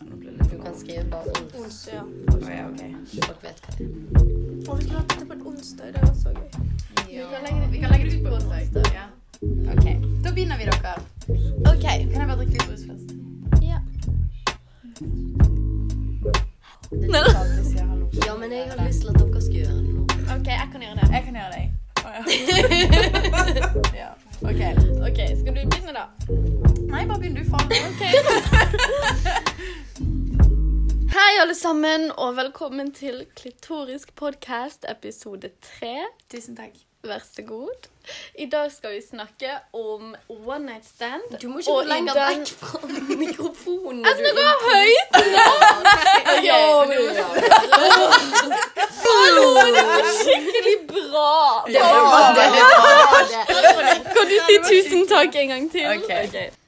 Du kan skrive bare ons. Onsdag, ja. Oh, ja, ok. Folk vet hva det er. Og vi skulle hatt dette på en onsdag. Det var så gøy. Ja. kan legge Vi kan legge det ut på onsdag. Ja. Ok, da begynner vi, dere. OK. Kan jeg bare drikke litt brus først? Ja. Er hallo. Ja, men jeg har lyst til at dere skal gjøre det nå. OK, jeg kan gjøre det. Jeg kan gjøre det, Oh, ja. ja. Ok. OK, skal du begynne, da? Nei, bare begynn du, faen. Hei, alle sammen, og velkommen til Klitorisk podkast episode tre. Tusen takk. Vær så god. I dag skal vi snakke om one night stand. Du må ikke gå lenger vekk fra mikrofonen. Jeg snakker høyt! Ja. Hallo, det var skikkelig bra! Det var det. det var det. Kan du si tusen takk en gang til? Ok.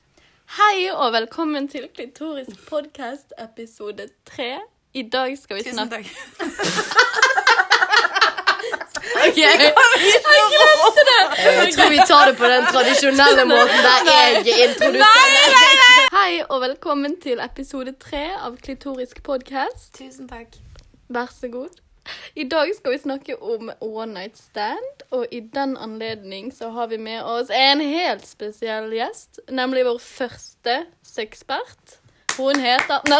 Hei og velkommen til Klitorisk podkast episode tre. I dag skal vi snakke Tusen snakke takk. Ok. Jeg tror vi tar det på den tradisjonelle måten der jeg introduserer. Hei og velkommen til episode tre av Klitorisk podkast. Tusen takk. Vær så god. I dag skal vi snakke om one night stand, og i den anledning så har vi med oss en helt spesiell gjest, nemlig vår første sexpert. Hun heter Nei,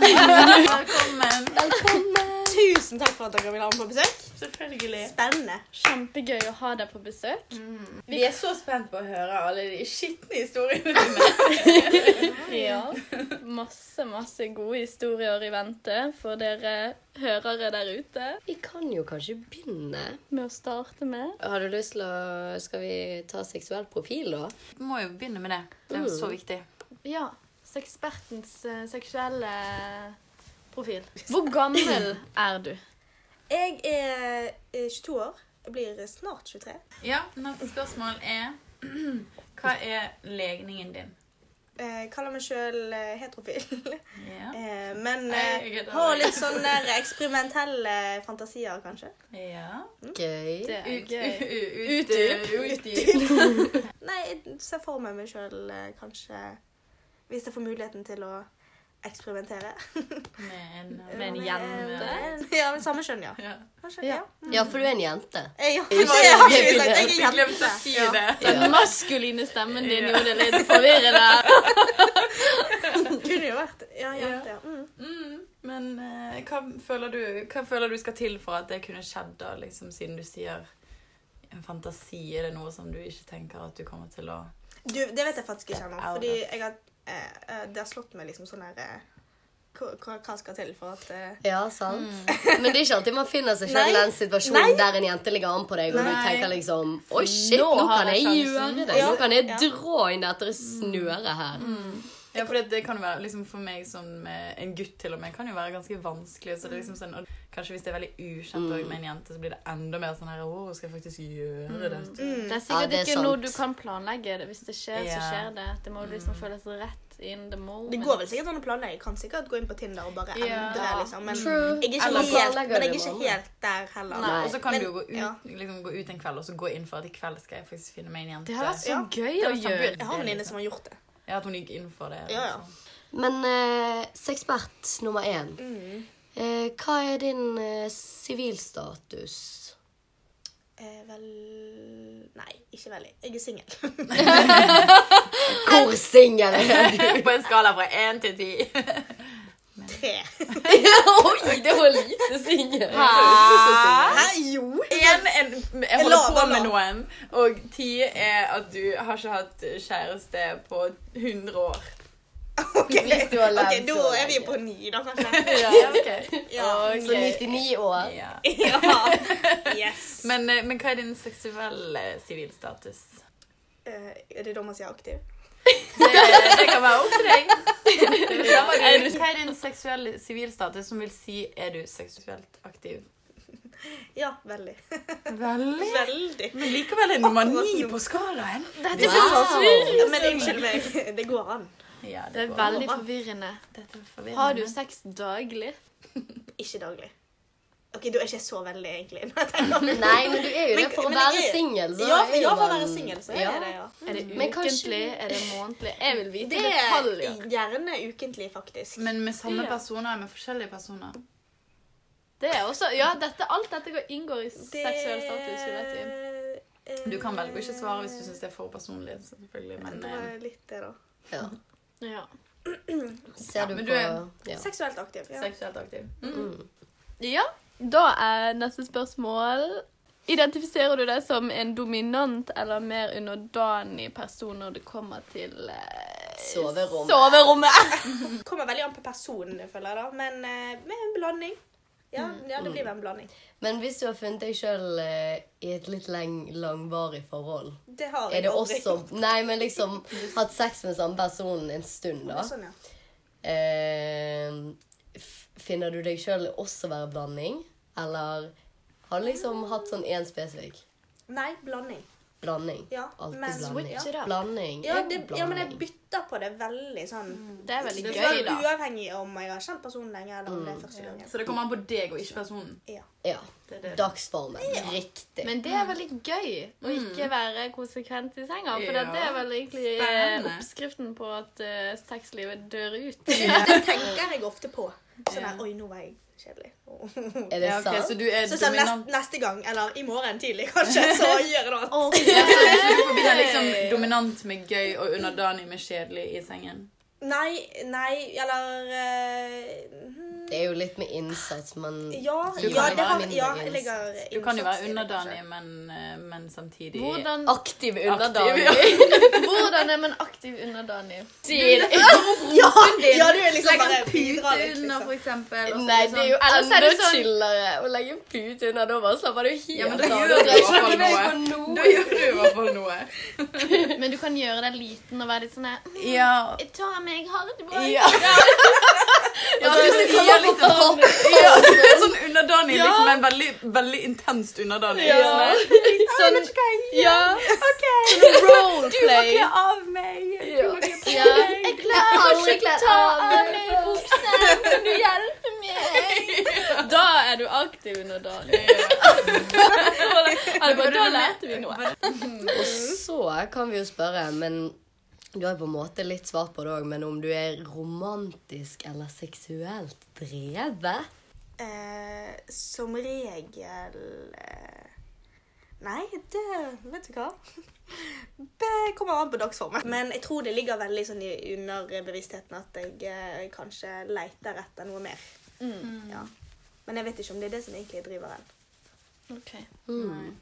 Velkommen. velkommen! Tusen takk for at dere ville ha meg på besøk. Selvfølgelig. Spennende. Kjempegøy å ha deg på besøk. Vi er så spent på å høre alle de skitne historiene dine. Ja. Masse, masse gode historier i vente for dere hørere der ute. Vi kan jo kanskje begynne. Med å starte med Har du lyst til å Skal vi ta seksuell profil, da? Vi må jo begynne med det. Det er jo så viktig. Ja, sexpertens eh, seksuelle profil. Hvor gammel er du? Jeg er eh, 22 år. Jeg blir snart 23. Ja, neste spørsmål er Hva er legningen din? Eh, Jeg kaller meg sjøl heterofil. Ja. Eh, Men Nei, eh, jeg er har litt sånne eksperimentelle fantasier, kanskje. ja. Gøy. Det er Ut, gøy. ut, ut, ut. Nei, jeg ser for meg meg sjøl kanskje Hvis jeg får muligheten til å eksperimentere. Med en, Med en jente? Ja, med samme kjønn, ja. Ja. Ja. ja. Ja, for du er en jente. Ja, Det har ikke vi sagt. Jeg er glemte jente. å si Ja. det. Den maskuline stemmen din Ja. gjorde det litt forvirrende. Kunne jo vært Ja, jente, ja. Mm. Mm, men uh, hva, føler du, hva føler du skal til for at det kunne skjedd, da, liksom, siden du sier en fantasi? Er det noe som du ikke tenker at du kommer til å Du, det vet jeg faktisk ikke ennå. Fordi jeg har, eh, eh, det har slått meg liksom sånn her eh, hva, skal til for at eh, Ja, sant? Men det er ikke alltid man finner seg selv i den situasjonen Nei. der en jente ligger an på deg, og du tenker liksom Oi, shit, Nå nå kan jeg jeg gjøre det. Ja. Nå kan jeg Ja. dra inn dette snøret her. Ja, for det, det kan jo være liksom for meg som eh, en gutt til og med, kan jo være ganske vanskelig. Så det er liksom sånn, og Kanskje hvis det er veldig ukjent også med en jente, så blir det enda mer sånn her Å, skal jeg faktisk gjøre det? mm. Det er Ja, sikkert det er ikke noe du kan planlegge. Hvis det skjer, så skjer det. Det må liksom føles rett in the moment. Det går vel sikkert an å planlegge. Jeg kan sikkert gå inn på Tinder og bare Ja. endre, liksom. Men True. jeg er ikke helt, planlegger men jeg er det ikke helt der heller. Nei. Og så kan Men- du jo gå ut, ja. liksom, gå ut en kveld og så gå inn for at i kveld skal jeg faktisk finne meg en jente. Det har vært så Ja. gøy Det å var gjøre. Jeg har en venninne som har gjort det. Ja, at hun gikk inn for det. Ja, ja. liksom. Men eh, sexpert nummer én. Mm. Eh, hva er din eh, sivilstatus? Eh, vel Nei, ikke veldig. Jeg er singel. Hvor singel er du? På en skala fra én til ti. Tre. Oi, det var lite singel. Jo. En, en, jeg holder på med noen, og ti er at du har ikke hatt kjæreste på 100 år. Ok, Hvis du har levd Ok, da er vi på ni, da, kanskje. Ja, ok. Ja. Så 99 år. Ja. ja. Yes. Men, eh, men hva er din seksuelle sivilstatus? Uh, er det da man sier aktiv? Det, det kan være opp til deg. Ja, er du, hva er din seksuelle sivilstatus, som vil si er du seksuelt aktiv? Ja, veldig. Veldig. Veldig. Men likevel er nummer ni på skalaen. Dette er Wow. så forvirrende. Men unnskyld meg, det går an. Ja, Det er går. veldig forvirrende. Dette er forvirrende. Har du sex daglig? Ikke daglig. OK, du er ikke så veldig, egentlig. Nei, men du er jo det. For å være er- singel, Ja, for, ja, for å være singel, så er Ja. det det, ja. Er det ukentlig? kanskje-? Er det månedlig? Jeg vil vite Det er detaljer. gjerne ukentlig, faktisk. Men med samme personer eller med forskjellige personer? Det er også, ja, dette, alt dette inngår i Det- seksuell status, si. eh, Du kan velge å ikke svare hvis du syns det er for personlig. selvfølgelig, men... Det eh, var litt det, da. Ja. Ja. Ser du men på du er- ja. Seksuelt aktiv. Ja. Seksuelt aktiv. Mm. Mm. ja, da er neste spørsmål Identifiserer du deg som en dominant eller mer underdanig person når det kommer til eh, Soverommet. soverommet? Kommer veldig an på personen, jeg føler, da. Men eh, med en blanding. Ja, Mm. ja det blir vel en blanding. Men hvis du har funnet deg sjøl i et litt lang, langvarig forhold, Det har er jeg det aldri også gjort. Nei, men liksom hatt sex med samme person en stund, da. Sånn, ja. Eh, finner du deg sjøl også være blanding? Eller har du liksom hatt sånn én spesifikk Nei, blanding. blanding? Ja, Alltid men- blanding. ja. Blanding. Ja, det, blanding. ja, men jeg bytter på det veldig sånn. Det er veldig Det gøy, er da. Uavhengig om jeg har kjent personen lenge, eller om det er første gangen. Så det kommer an på deg og ikke personen? Ja. Ja. Det er det. Dagsformen. Riktig. Men det er veldig gøy å ikke være konsekvent i senga. For Ja. det er vel egentlig eh, Spennende. oppskriften på at uh, sexlivet dør ut. Det tenker jeg ofte på. Sånn der, Oi, nå var jeg kjedelig. er det Ja, okay, sant? så du er Så sånn nest, neste gang, eller i morgen tidlig kanskje, så gjør jeg noe annet. Ja, så, du forbinder liksom dominant med gøy og underdanig med kjedelig i sengen? Nei, nei, eller uh, hmm, Det er jo litt med innsats, men Ja, Du ja, kan det har, ja jeg legger Du kan jo være underdanig, men, eh, men samtidig Hvordan, aktiv Aktiv, underdanig. ja. hvordan er man aktiv underdanig? Ja, ja, du er liksom Legg bare en pute under, liksom. for eksempel. og Nei, er det er jo enda sånn- chillere å legge en pute under. Da bare slapper du helt Ja, av. gjør Du du i hvert fall noe. Da gjør du i hvert fall noe. Men du kan gjøre deg liten og være litt sånn her, Ja. Ta meg hardt bra. Ja. Ja, du sier liksom ja, er sånn underdanig, liksom, en veldig, veldig intenst underdanig. Ja. Sånn her, Sånn, ja. Sånn roleplay. Du må kle av meg. Du må kle på Ja. meg. Jeg klarer Aldri ikke ta av meg. buksene. buksen. Kan du hjelpe meg? Da er du aktiv underdanig. Da lærte vi noe. Og så kan vi jo spørre, men du har jo på en måte litt svart på det òg, men om du er romantisk eller seksuelt drevet? Eh, som regel eh, Nei, det Vet du hva? Det kommer an på dagsformen. Men jeg tror det ligger veldig sånn i underbevisstheten at jeg eh, kanskje leter etter noe mer. Ja. Men jeg vet ikke om det er det som egentlig driver en. Ok. Mm.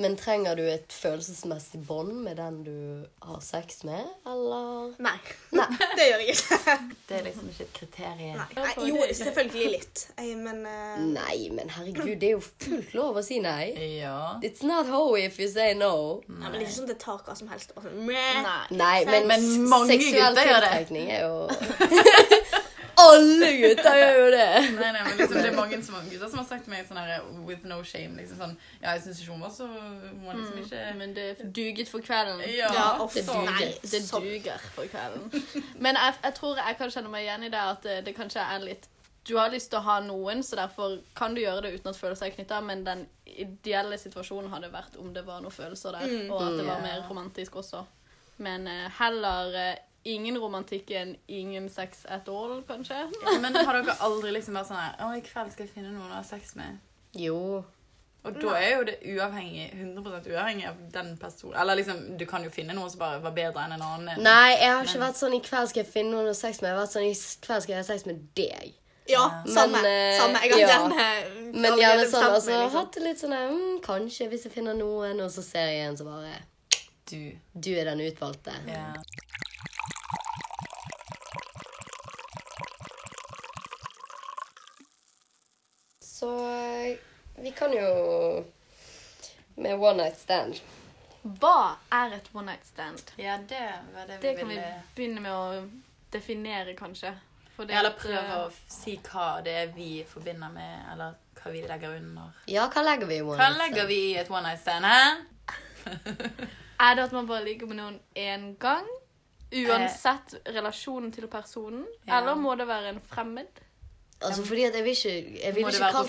Men trenger du et følelsesmessig bånd med den du har sex med, eller? Nei. det gjør jeg ikke. Det er liksom ikke et kriterium. Nei. Nei, jo, selvfølgelig litt. Men uh... Nei, men herregud, det er jo fullt lov å si nei. Ja. It's not ho if you say no. nei, men det er ikke sånn det tar hva som helst. Meh. Nei. Nei, men, Men mange seksuell gutter gjør det. tiltrekning er jo Alle gutter gjør jo det. Nei, nei, men liksom, det er mange som, gutter som har sagt til meg sånn her with no shame. liksom sånn, Ja, jeg syns ikke hun var så Hun var liksom ikke Men det duget for kvelden. Ja, Ja, Det duger. Nei, Det duger for kvelden. Men jeg, jeg tror jeg kan kjenne meg igjen i det at det, det kanskje er litt Du har lyst til å ha noen, så derfor kan du gjøre det uten at følelser er knytta, men den ideelle situasjonen hadde vært om det var noen følelser der, Mm. og at det var mer romantisk også. Men eh, heller eh, ingen romantikken, ingen sex at all, kanskje. Men har dere aldri liksom vært sånn her Å, i kveld skal jeg finne noen å ha sex med? Jo. Og da er jo det uavhengig 100% uavhengig av den personen. Eller liksom, du kan jo finne noen som bare var bedre enn en annen. Nei, jeg har ikke Men- vært sånn i kveld skal jeg finne noen å ha sex med. Jeg har vært sånn i kveld skal jeg ha sex med deg. Ja, Men, samme. eh, samme. Jeg har ja. her. Men jeg gjerne sånn, altså, liksom. hatt det litt sånn eh, mm, Kanskje, hvis jeg finner noen, og så ser jeg en som bare Du. Du er den utvalgte. Ja. Så eh, vi kan jo Med one night stand. Hva er et one night stand? ja, det var det vi Det kan vi begynne med å definere, kanskje. For det Eller prøve eh, å si hva det er vi forbinder med, eller hva vi legger under. Ja, hva legger vi i one Hva night legger vi i et one night stand, hæ? Er det at man bare ligger med noen én gang? Uansett relasjonen til personen? Ja. Eller må det være en fremmed? Altså, fordi at jeg vil ikke Jeg vil ikke være på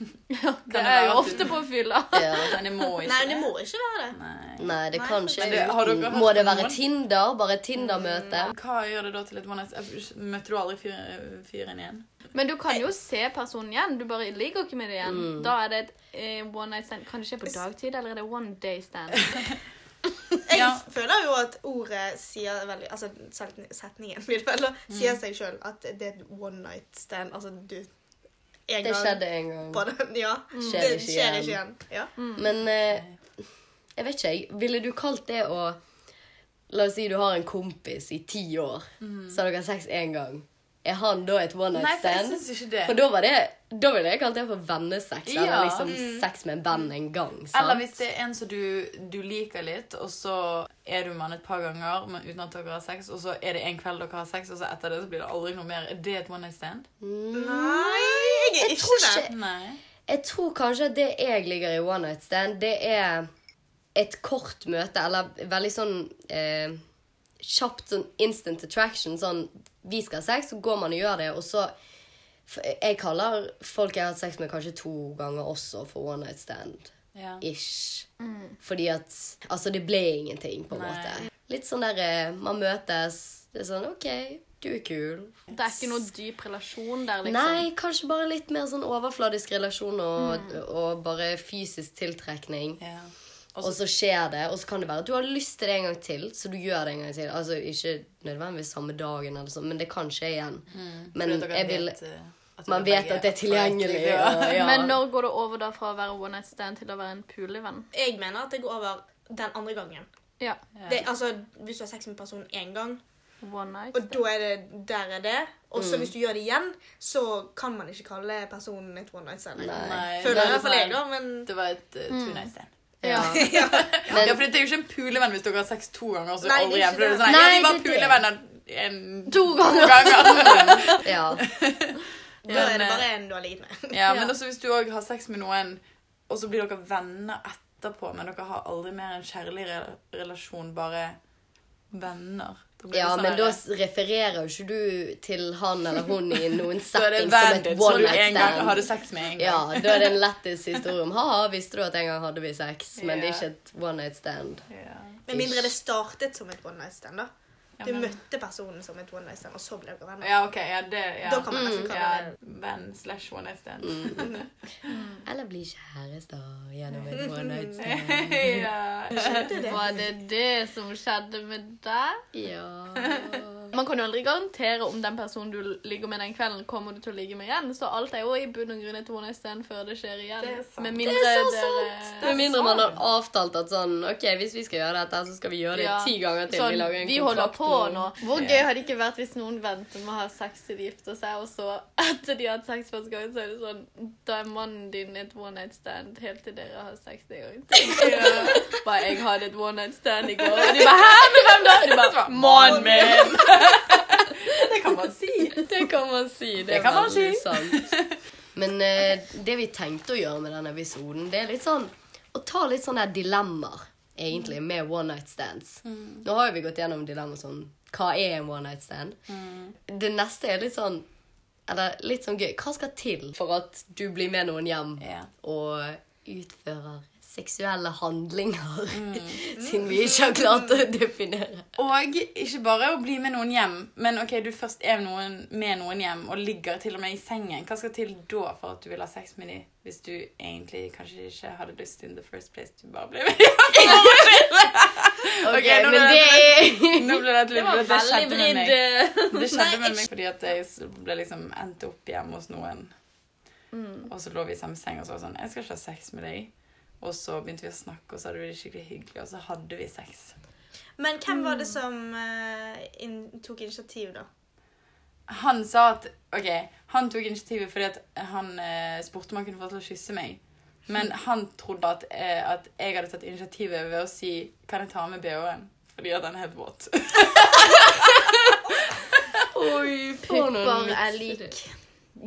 hvis- Det det er jo ofte på fylla. Ja. Men det må ikke Nei, det må ikke være det. Nei. Nei, det kan ikke Men det- har dere uten. hørt Må det om være noen? Tinder? Bare et Tinder-møte? Hva gjør det da til et one night stand? Møter du aldri fyr- fyren igjen? Men du kan jo se personen igjen. Du bare ligger ikke med det igjen. Mm. Da er det et eh, one night stand. Kan det skje på dagtid, eller er det one day stand? Jeg Ja. føler jo at ordet sier veldig Altså set- setningen blir det vel, da, sier seg sjøl at det er et one night stand. Altså du en Det gang skjedde en gang. på den, ja. Skjer det ikke skjer igjen. ikke igjen. Ja. Men eh, jeg vet ikke, jeg. Ville du kalt det å La oss si du har en kompis i ti år, så har dere sex én gang. Er han da et one Nei, night for jeg synes ikke det. For da var det Da ville jeg kalt det for vennesex. Ja. Eller liksom sex med en venn en gang. Sant? Eller hvis det er en som du, du liker litt, og så er du med han et par ganger men uten at dere har sex, og så er det en kveld dere har sex, og så etter det så blir det aldri noe mer. Er det et one night stand? Nei, jeg er Jeg ikke tror det. ikke- Nei. Jeg tror kanskje at det jeg ligger i one night stand, det er et kort møte, eller veldig sånn eh, kjapt sånn instant attraction. Sånn vi skal ha sex, så går man og gjør det, og så Jeg kaller folk jeg har hatt sex med, kanskje to ganger også for one night stand. Ja. Ish. Fordi at Altså, det ble ingenting, på en Nei. måte. Litt sånn der eh, Man møtes. Det er sånn OK, du er kul. Det er ikke noe dyp relasjon der, liksom. Nei, kanskje bare litt mer sånn overfladisk relasjon og, og bare fysisk tiltrekning. ja. Og så skjer det, og så kan det være at du har lyst til det en gang til, så du gjør det en gang til. Altså ikke nødvendigvis samme dagen, eller sånn, men det kan skje igjen. Men jeg vil eh, Man vet at det er tilgjengelig. Ja. Og, ja. Men når går det over da fra å være one night stand til å være en pulevenn? Jeg mener at det går over den andre gangen. Ja. Det, altså, Hvis du har sex med personen én gang, One night og stand. da er det der er det, og så hvis du gjør det igjen, så kan man ikke kalle personen et one night stand. Nei, Føler er jeg deg, sånn- da, men Det var et uh, two night stand. ja. Ja, Men, for det er jo ikke en pulevenn hvis dere har sex to ganger, så Nei, det er aldri igjen. ikke For det er sånn, Nei, ja, vi var er pulevenner en, To ganger. ja. da er det eh, bare en du har ligget med. Ja, men også hvis du òg har sex med noen, og så blir dere venner etterpå, men dere har aldri mer en kjærlig relasjon, bare venner. Ja, sånn men da refererer jo ikke du til han eller hun i noen setting som et one du night stand. hadde sex med en gang. Ja, da er det en lættis historie om ha, visste du at en gang hadde vi sex, men det er ikke et one night stand. Ja. Med mindre det startet som et one night stand. da. Ja, Du men- møtte personen som et one night stand, og så ble dere venner. Ja, ok. Ja, det, ja. Da kan man nesten kalle ja, det Venn slash one night stand. Eller bli kjærester gjennom et one night stand. ja. Skjedde det? Var det det som skjedde med deg? Ja. Man kan jo aldri garantere om den personen du ligger med den kvelden, kommer du til å ligge med igjen. Så alt er jo i bunn og grunn et one night stand før det skjer igjen. Det er sant. Med mindre Det er så dere Med mindre man har avtalt at sånn OK, hvis vi skal gjøre dette, så skal vi gjøre det Ja. ti ganger til. Sånn, vi lager en vi holder på nå. nå. Hvor gøy hadde det ikke vært hvis noen venter med å ha sex til de gifter seg, og så etter de har hatt sex første gang, så er det sånn Da er mannen din et one night stand helt til dere har sex en gang til. Bare 'Jeg hadde et one night stand i går', og de bare 'Hæ, hvem? De bare 'Mannen min'. Det kan man si. Det kan man si. Det, Det kan man si. sant. Men eh, det vi tenkte å gjøre med denne episoden, det er litt sånn å ta litt sånne dilemmaer, egentlig, med one night stands. Mm. Nå har jo vi gått gjennom dilemmaer sånn Hva er en one night stand? Mm. Det neste er litt sånn Eller litt sånn gøy. Hva skal til for at du blir med noen hjem yeah. og utfører seksuelle handlinger? Mm. Siden vi ikke har klart å definere. Og ikke bare å bli med noen hjem, men ok, du først er noen, med noen hjem og ligger til og med i sengen. Hva skal til da for at du vil ha sex med dem? Hvis du egentlig kanskje ikke hadde lyst in the first place. Du bare ble med Ok, Ok, nå men ble det Nå ble det et var Det skjedde med meg. Det skjedde med meg fordi at jeg ble liksom endte opp hjemme hos noen. Og så lå vi i samme seng og så var sånn Jeg skal ikke ha sex med deg. Og så begynte vi å snakke, og så hadde vi det skikkelig hyggelig, og så hadde vi sex. Men hvem var det som uh, in tok initiativ, da? Han sa at OK, han tok initiativet fordi at han uh, spurte om han kunne få til å kysse meg. Men han trodde at, uh, at jeg hadde tatt initiativet ved å si Kan jeg ta med bh-en? Fordi at han er helt våt. Oi, Pupper er lik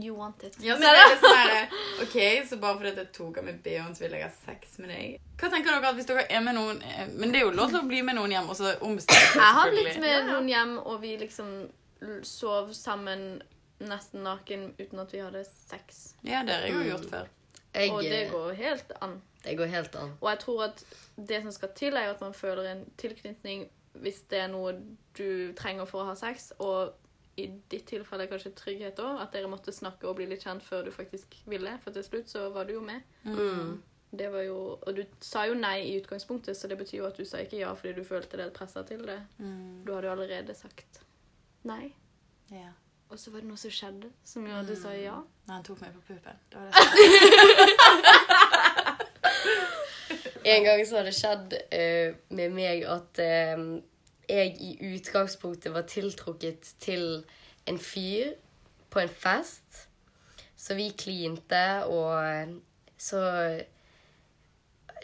You want it. Ja, så det er sånn her, OK, så bare fordi jeg tok av meg bh-en, så vil jeg ha sex med deg. Hva tenker dere at hvis dere er med noen eh, Men det er jo lov til å bli med noen hjem, og så ombestemme seg, Jeg har blitt med noen hjem, og vi liksom sov sammen nesten naken uten at vi hadde sex. Ja, det har jeg jo Mm. gjort før. Jeg, Og det eh, går helt an. det går helt an. Og jeg tror at det som skal til, er jo at man føler en tilknytning hvis det er noe du trenger for å ha sex, og i ditt tilfelle kanskje trygghet òg, at dere måtte snakke og bli litt kjent før du faktisk ville, for til slutt så var du jo med. Mm. Det var jo, og du sa jo nei i utgangspunktet, så det betyr jo at du sa ikke ja fordi du følte deg pressa til det. Mm. Du hadde jo allerede sagt nei. Ja. Og så var det noe som skjedde som gjorde at du sa ja. Nei, han tok meg på puppen. Det var det. En gang så har det skjedd uh, med meg at eh, jeg i utgangspunktet var tiltrukket til en fyr på en fest. Så vi klinte, og så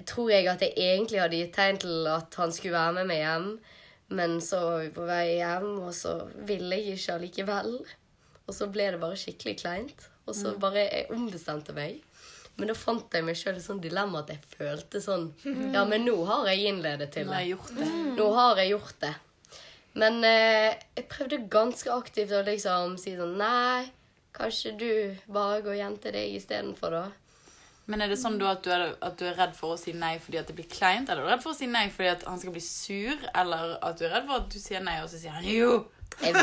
tror jeg at jeg egentlig hadde gitt tegn til at han skulle være med meg hjem. Men så var vi på vei hjem, og så ville jeg ikke allikevel. Og så ble det bare skikkelig kleint. Og så bare jeg ombestemte meg. Men da fant jeg meg sjøl i sånn dilemma at jeg følte sånn Ja, men nå har jeg innledet til det. det. Nå har jeg gjort det. Men eh, jeg prøvde ganske aktivt å liksom si sånn Nei, kanskje du bare går hjem til deg istedenfor, da. Men er det sånn at du, er, at du er redd for å si nei fordi at det blir kleint? Eller er du redd for å si nei fordi at han skal bli sur? Eller at du er redd for at du sier nei, og så sier han jo? Jeg,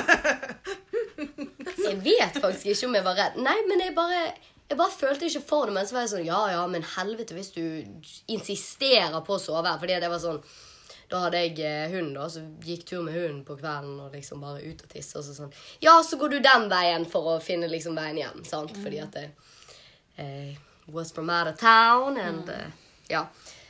jeg vet faktisk ikke om jeg var redd. Nei, men jeg bare jeg bare følte ikke for det, men så var jeg sånn Ja, ja, men helvete, hvis du insisterer på å sove her. Fordi det var sånn Da hadde jeg eh, hund, da, så gikk tur med hunden på kvelden og liksom bare ut og tisse. Og så sånn Ja, så går du den veien for å finne liksom veien hjem, sant? Fordi at det eh, was from out of town, and eh, Ja.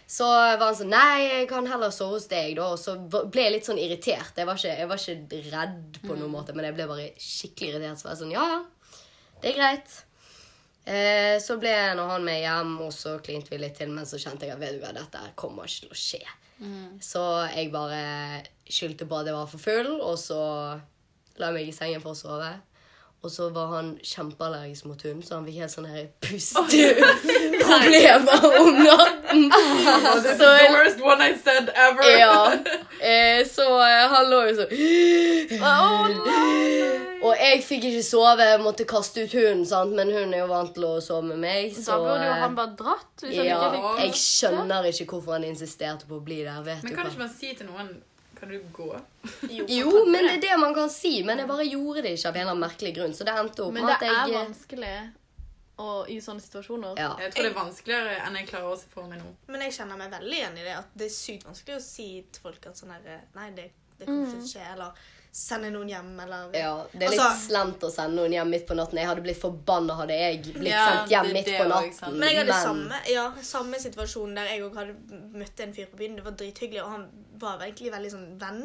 Så var han sånn Nei, jeg kan heller sove hos deg, da. Og så ble jeg litt sånn irritert. Jeg var ikke, jeg var ikke redd på noen måte, men jeg ble bare skikkelig irritert. Så var jeg sånn Ja, ja, det er greit. Eh, så ble jeg når han med hjem, og så klinte vi litt til, men så kjente jeg at vet du hva, dette kommer ikke til å skje. Så jeg bare skyldte på at jeg var for full, og så la jeg meg i sengen for å sove. Og så var han kjempeallergisk mot hund, så han fikk helt sånne pusteproblemer om natten. This Så is the worst one I said ever. ja. Eh, så eh, han lå jo sånn Og jeg fikk ikke sove, jeg måtte kaste ut hunden, sant? men hun er jo vant til å sove med meg. Så Da burde jo eh, han bare dratt. Hvis han ikke fikk jeg skjønner ikke hvorfor han insisterte på å bli der. vet Men du kan hva. du ikke bare si til noen Kan du gå? Jo, men det er det man kan si. Men jeg bare gjorde det ikke av en eller annen merkelig grunn. Så det endte opp Men det er vanskelig å, i sånne situasjoner. ja. Jeg tror det er vanskeligere enn jeg klarer å se for meg nå. Men jeg kjenner meg veldig igjen i det. At det er sykt vanskelig å si til folk at sånn herre Nei, det, det kommer ikke til å skje. Eller sende noen hjem, eller ja. Det er litt Altså- slemt å sende noen hjem midt på natten. Jeg hadde blitt forbanna hadde jeg blitt Ja, sendt hjem det midt det på natten. Men jeg hadde samme, ja, samme situasjon der jeg òg hadde møtt en fyr på byen. Det var drithyggelig, og han var egentlig veldig sånn venn.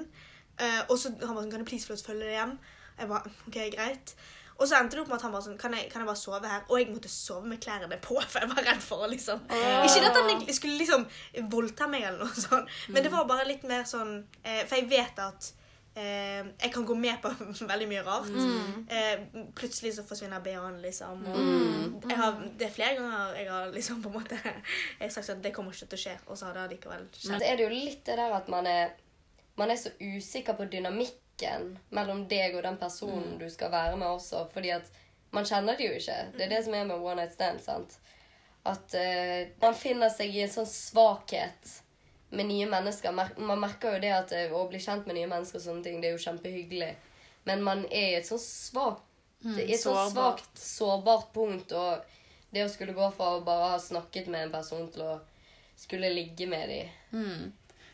Uh, og så han var sånn Kan jeg please få lov til å følge deg hjem? Jeg bare OK, greit. Og så endte det opp med at han var sånn kan jeg, kan jeg bare sove her? Og jeg måtte sove med klærne på, for jeg var redd for å liksom Ikke at han skulle liksom voldta meg eller noe sånt, men det var bare litt mer sånn eh, For jeg vet at eh, jeg kan gå med på veldig mye rart. Eh, plutselig så forsvinner BH-en, liksom. Og jeg har, det er flere ganger jeg har liksom på en måte Jeg sagt at det kommer ikke til å skje, og så har det allikevel skjedd. Så er det jo litt det der at man er, man er så usikker på dynamikken mellom deg og den personen du skal være med også. Fordi at man kjenner det jo ikke. Det er det som er med one night stand. sant? At uh, man finner seg i en sånn svakhet med nye mennesker. Man merker jo det at eh, å bli kjent med nye mennesker og sånne ting, det er jo kjempehyggelig. Men man er i et sånn svakt i et sånn sårbart. svakt, sårbart punkt. Og det å skulle gå fra å bare ha snakket med en person til å skulle ligge med dem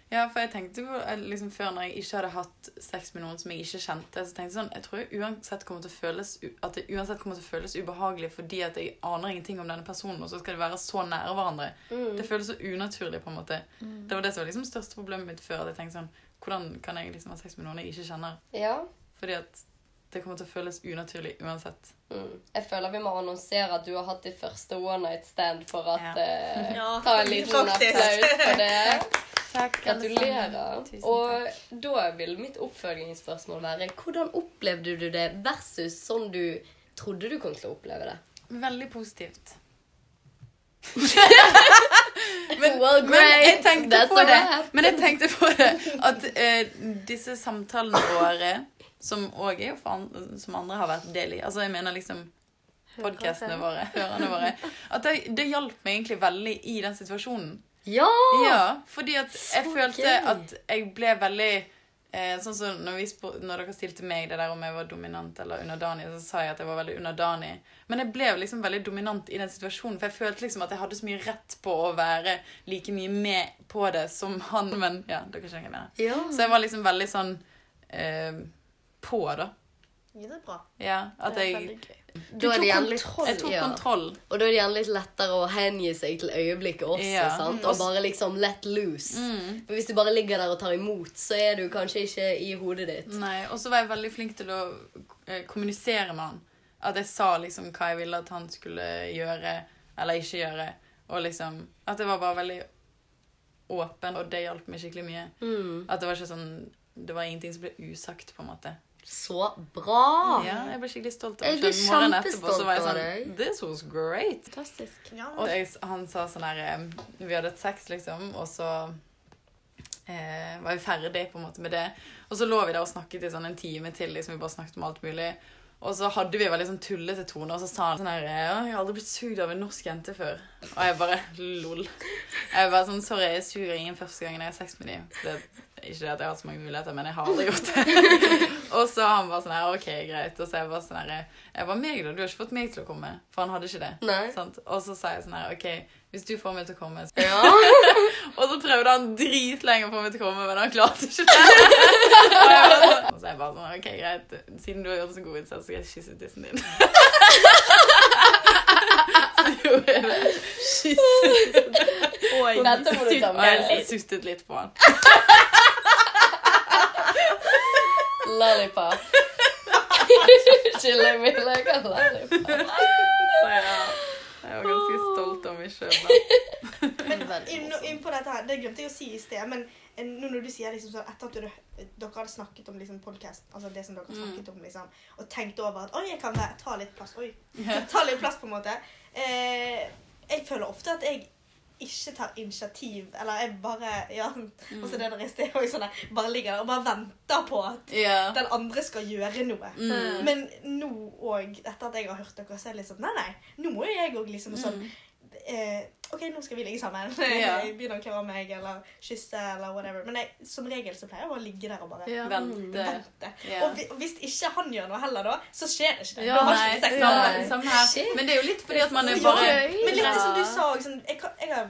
Ja, for jeg tenkte på eh, liksom Før når jeg ikke hadde hatt sex med noen som jeg ikke kjente, så tenkte jeg sånn Jeg tror jeg uansett kommer til å føles at det uansett kommer til å føles ubehagelig fordi at jeg aner ingenting om denne personen, og så skal de være så nære hverandre. Det føles så unaturlig, på en måte. Det var det som var liksom største problemet mitt før. At jeg tenkte sånn Hvordan kan jeg liksom ha sex med noen jeg ikke kjenner? Ja. Fordi at det kommer til å føles unaturlig uansett. Mm. Jeg føler vi må annonsere at du har hatt ditt første one night stand for at Ja. Uh, Ja, Ta en liten faktisk. applaus for det. Takk, Gratulerer. Og da vil mitt oppfølgingsspørsmål være hvordan opplevde du det versus sånn du trodde du kom til å oppleve det? Veldig positivt. well, Men jeg tenkte That's på det. Men jeg tenkte på det at uh, disse samtalene våre som òg er jo andre, som andre har vært del i. Altså, jeg mener liksom podkastene våre, hørerne våre. At det, det hjalp meg egentlig veldig i den situasjonen. Ja! Ja, fordi at jeg Så følte gøy. at jeg ble veldig eh, Sånn som når, spør, når dere stilte meg det der om jeg var dominant eller underdanig, så sa jeg at jeg var veldig underdanig. Men jeg ble liksom veldig dominant i den situasjonen, for jeg følte liksom at jeg hadde så mye rett på å være like mye med på det som han. Men ja, dere skjønner hva jeg mener. ja. Så jeg var liksom veldig sånn eh, på, da. Ja, det er bra. Ja, at Det er jeg veldig gøy. Da er det litt, Jeg tok ja. kontroll. Og da er det gjerne litt lettere å hengi seg til øyeblikket også, Ja. sant? Mm. Og bare liksom let loose. Mm. For hvis du bare ligger der og tar imot, så er du kanskje ikke i hodet ditt. Nei, og så var jeg veldig flink til å eh, kommunisere med han. At jeg sa liksom hva jeg ville at han skulle gjøre eller ikke gjøre. Og liksom At jeg var bare veldig åpen, og det hjalp meg skikkelig mye. Mm. At det var ikke sånn Det var ingenting som ble usagt, på en måte. Så bra! Ja, jeg ble skikkelig stolt av blir selv. Morgenen etterpå så var jeg sånn This was great. Fantastisk. Ja, Og jeg, han sa sånn her Vi hadde hatt sex, liksom, og så eh, var vi ferdig på en måte med det. Og så lå vi der og snakket i sånn en time til. liksom Vi bare snakket om alt mulig. Og så hadde vi veldig sånn tullete tone, og så sa han sånn her 'Jeg har aldri blitt sugd av en norsk jente før.' Og jeg bare lol. Jeg bare sånn Sorry, jeg suger ingen første gangen jeg har sex med dem. Det er ikke det at jeg har hatt så mange muligheter, men jeg har aldri gjort det. og så han bare sånn her, ok, greit. Og så jeg bare sånn her Jeg var meg, da. Du har ikke fått meg til å komme. For han hadde ikke det. Nei. Og så sa jeg sånn her, ok, hvis du får meg til å komme så... Ja. Og så prøvde han dritlenge å få meg til å komme, men han klarte ikke det. og, jeg var sånn, og så jeg bare sånn, ok, greit, siden du har gjort så god innsats, så skal jeg kysse tissen din. så gjorde jeg det. Må du ta Og med. jeg suttet litt på han. Lollipop. Chili me like a lollipop. Så ja, jeg var ganske stolt av meg selv. Men inn, inn på dette her, det glemte jeg å si i sted, men nå når du sier liksom sånn, etter at du, dere hadde snakket om liksom podcast, altså det som dere snakket om liksom, og tenkt over at, oi, jeg kan være- ta litt plass, oi, ta litt plass på en måte. Eh, jeg føler ofte at jeg ikke tar initiativ, eller jeg bare, ja, og så det der i sted, og sånn, der, bare ligger der og bare venter på at yeah. den andre skal gjøre noe. Mm. Men nå òg, etter at jeg har hørt dere, så er det litt sånn Nei, nei, nå må jo jeg òg liksom sånn eh, OK, nå skal vi ligge sammen. Mm. Ja. Jeg begynner å klare meg eller kysse eller whatever. Men jeg, som regel så pleier jeg bare å ligge der og bare Ja. Vente. vente. Ja. Og, vi- og hvis ikke han gjør noe heller, da, så skjer det ikke. det. Ja, da har Nei, ikke vi sex sammen. samme. Shit. Men det er jo litt fordi at man er Ja, bare Men litt som du sa også, sånn, jeg, jeg har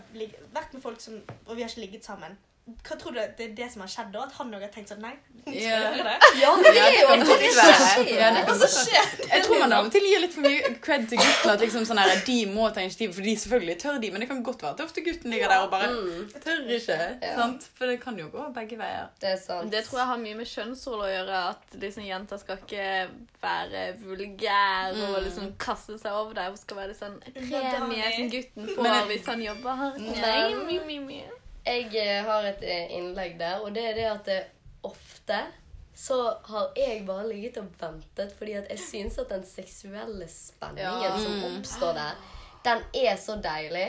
vært med folk som Og vi har ikke ligget sammen. Hva tror du det er det som har skjedd da? At han òg har tenkt sånn Nei, skal Ja. gjøre det. Ja, det er jo det skjer. Det Og så skjer det. Jeg tror man av og til gir litt for mye cred til gutten. At liksom sånn her, de må ta initiativ, for de selvfølgelig tør de. Men det kan godt være at ofte gutten ligger der og bare Mm, Jeg tør ikke. Ja. Sant? For det kan jo gå begge veier. det er sant. Det tror jeg har mye med kjønnsrolle å gjøre. At liksom jenter skal ikke være vulgære og liksom kaste seg over deg. Hun skal være litt sånn premie som gutten får hvis han jobber hardt. Jeg eh, har et eh, innlegg der, og det er det at det ofte så har jeg bare ligget og ventet fordi at jeg syns at den seksuelle spenningen Ja. som oppstår der, den er så deilig.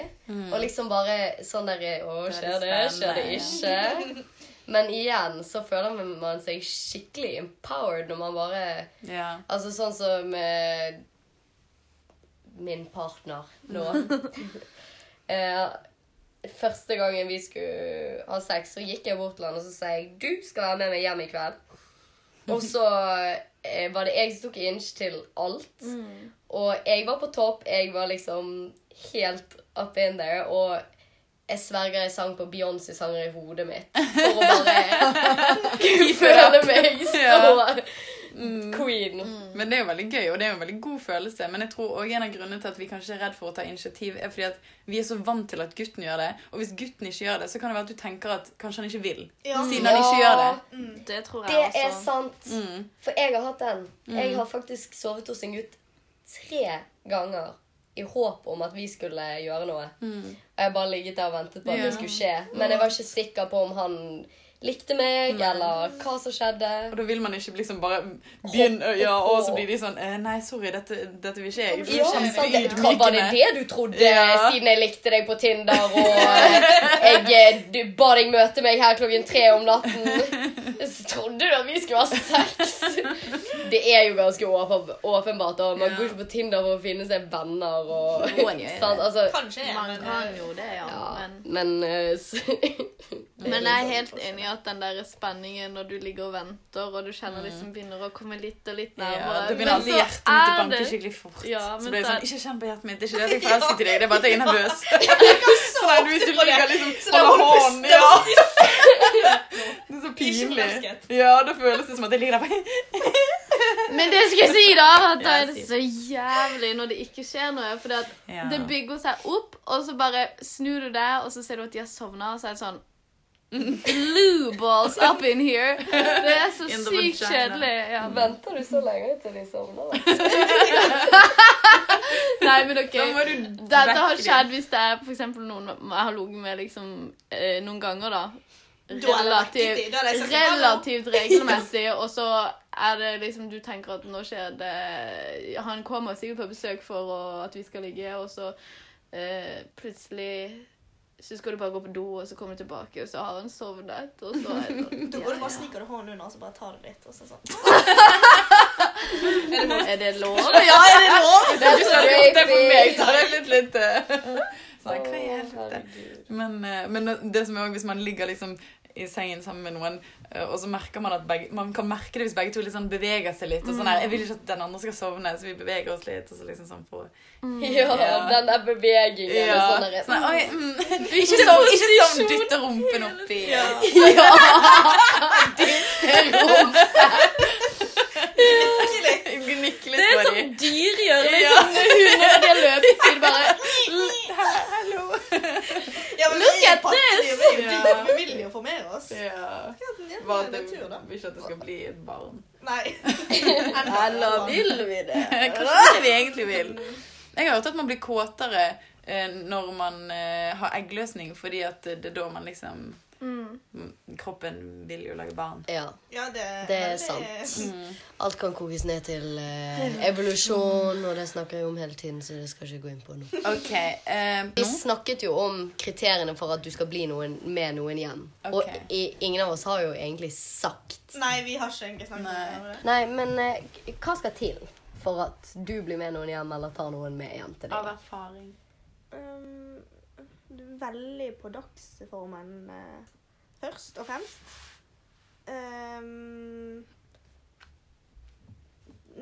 Og liksom bare sånn der Å, er skjer det? det Skjer det ikke? Men igjen så føler man seg skikkelig empowered når man bare Ja. Altså sånn som eh, min partner nå. eh, første gangen vi skulle ha sex, så gikk jeg bort til han og så sa jeg, du skal være med meg hjem i kveld. Og så eh, var det jeg som tok inch til alt. Og jeg var på topp. Jeg var liksom helt up in there. Og jeg sverger jeg sang på Beyoncé-sanger i hodet mitt for å bare føle meg så queen. Men det er jo veldig gøy, og det er jo en veldig god følelse. Men jeg tror også en av grunnene til at vi kanskje er redd for å ta initiativ, er fordi at vi er så vant til at gutten gjør det. Og hvis gutten ikke gjør det, så kan det være at du tenker at kanskje han ikke vil. Ja. Siden han ikke gjør det. Det tror Det jeg er sant. Mm. For jeg har hatt den. Jeg har faktisk sovet hos en gutt tre ganger i håp om at vi skulle gjøre noe. Og jeg bare ligget der og ventet på at Ja. det skulle skje. Men jeg var ikke sikker på om han likte meg, eller hva som skjedde. Og da vil man ikke liksom bare begynne Ja, og så blir de sånn eh, Nei, sorry, dette, dette vil ikke jeg. Det Ja, sant. Det, hva var det det du trodde, Ja. siden jeg likte deg på Tinder, og eh, jeg eh, du ba deg møte meg her klokken tre om natten? Så trodde du at vi skulle ha sex? Det er jo ganske åpenbart. Og Man Ja. går ikke på Tinder for å finne seg venner og Noen gjør det. sant? Altså, Kanskje, Man kan jo det, ja. ja, Men, men men jeg er helt enig i at den der spenningen når du ligger og venter, og du kjenner liksom begynner å komme litt og litt Ja, nærmere det begynner alltid hjertet mitt å er banke det- skikkelig fort. Ja, så blir jeg sånn er- Ikke kjenn på hjertet mitt. Det er ikke det at jeg forelsker til deg, det er bare at jeg er nervøs. Så nei, hvis du ligger liksom Så er holder hånden ja. Det er så pinlig. Ja, da føles det som at jeg ligger der bare Men det skal jeg si, da! At da er det så jævlig når det ikke skjer noe. For Ja. det bygger seg opp, og så bare snur du deg, og så ser du at de har sovna, og så er det sånn Blue balls up in here. Det er så In the sykt vagina. kjedelig. Ja. Venter du så lenge til de sovner? da? Nei, men ok. Da må du Dette har vekke skjedd hvis det er for eksempel noen jeg har ligget med liksom eh, noen ganger, da. Da sånn, relativt regelmessig, og så er det liksom Du tenker at nå skjer det Han kommer sikkert på besøk for å, at vi skal ligge, og så eh, plutselig så skal du bare gå på do, og så kommer du tilbake, og så har han sovnet. Og så er det sånn, Da går du bare ja. sniker du hånden under og så bare tar du litt. Og så sånn. Er det lov? Ja, er det lov? Hvis du hadde gjort det for meg, så har jeg blitt litt eh, sånn, hva i helvete? Men, eh, men det som er òg, hvis man ligger liksom i sengen sammen med noen, eh, og så merker man at begge, man kan merke det hvis begge to liksom beveger seg litt. og sånn her, Jeg vil ikke at den andre skal sovne, så vi beveger oss litt. og så liksom sånn på... Ja, Ja. den der bevegingen. Ja, Sånn der, sånn, oi, mm, ikke sånn, ikke sånn dytte rumpen oppi. Gnikke litt Det er på sånn dem. dyr gjør, Ja. liksom. Hunder de har løpetid, bare Hallo. Ja, men Look vi er at pattedyr, this! Vi, vi, Ja. vi vil jo formere oss. Ja. Bare er at da. vil ikke at det skal bli et barn. Nei. Eller vil vi det? Kanskje det vi egentlig vil. Jeg har hørt at man blir kåtere eh, når man eh, har eggløsning, fordi at det er da man liksom Mm. Kroppen vil jo lage barn. Ja, Ja, det, Det er sant. Mm. alt kan kokes ned til eh, evolusjon, og det snakker jeg om hele tiden, så det skal jeg ikke gå inn på nå. Okay, um, Vi snakket jo om kriteriene for at du skal bli noen, med noen igjen. Okay. Og i, ingen av oss har jo egentlig sagt Nei, vi har ikke egentlig snakket Nei. om det. Nei, men eh, hva skal til for at du blir med noen hjem, eller tar noen med hjem til deg? Av erfaring. Um, veldig på dagsformen eh, først og fremst. Um,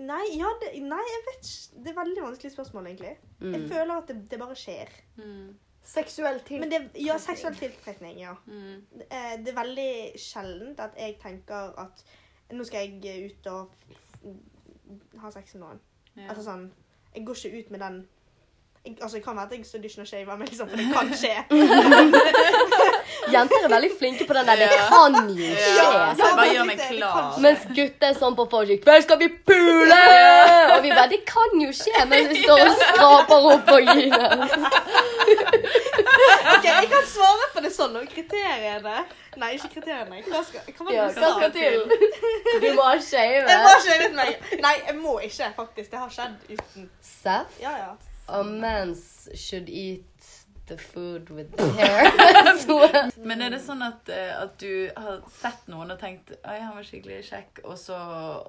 nei, ja, det, nei, jeg vet ikke. Det er veldig vanskelig spørsmål, egentlig. Jeg Mm. føler at det, det bare skjer. Mm. Seksuell tiltrekning. det, ja, seksuell tiltrekning, ja. Mm. Eh, Det er veldig sjeldent at jeg tenker at nå skal jeg ut og ha sex med noen. Ja. Altså sånn, Jeg går ikke ut med den jeg, Altså, Det kan være at jeg står ikke noe shaver, men liksom, for det kan skje. Jenter er veldig flinke på den der. Det kan jo skje. Ja, bare gjør meg klar. Mens gutter er sånn på vors. Hvem kveld skal vi pule! Og vi bare Det kan jo skje, mens vi står og skraper opp vaginaen. Ok, Jeg kan svare på det sånn. Og kriteriene Nei, ikke kriteriene. Hva skal, hva var Ja, hva skal til? Du må ha. Jeg må meg. Nei, jeg må ikke, faktisk. Det har skjedd uten. Seth, Ja, ja. A man should eat the food with the hair. Men er det sånn at, eh, at du har sett noen og tenkt Oi, han var skikkelig kjekk, og så,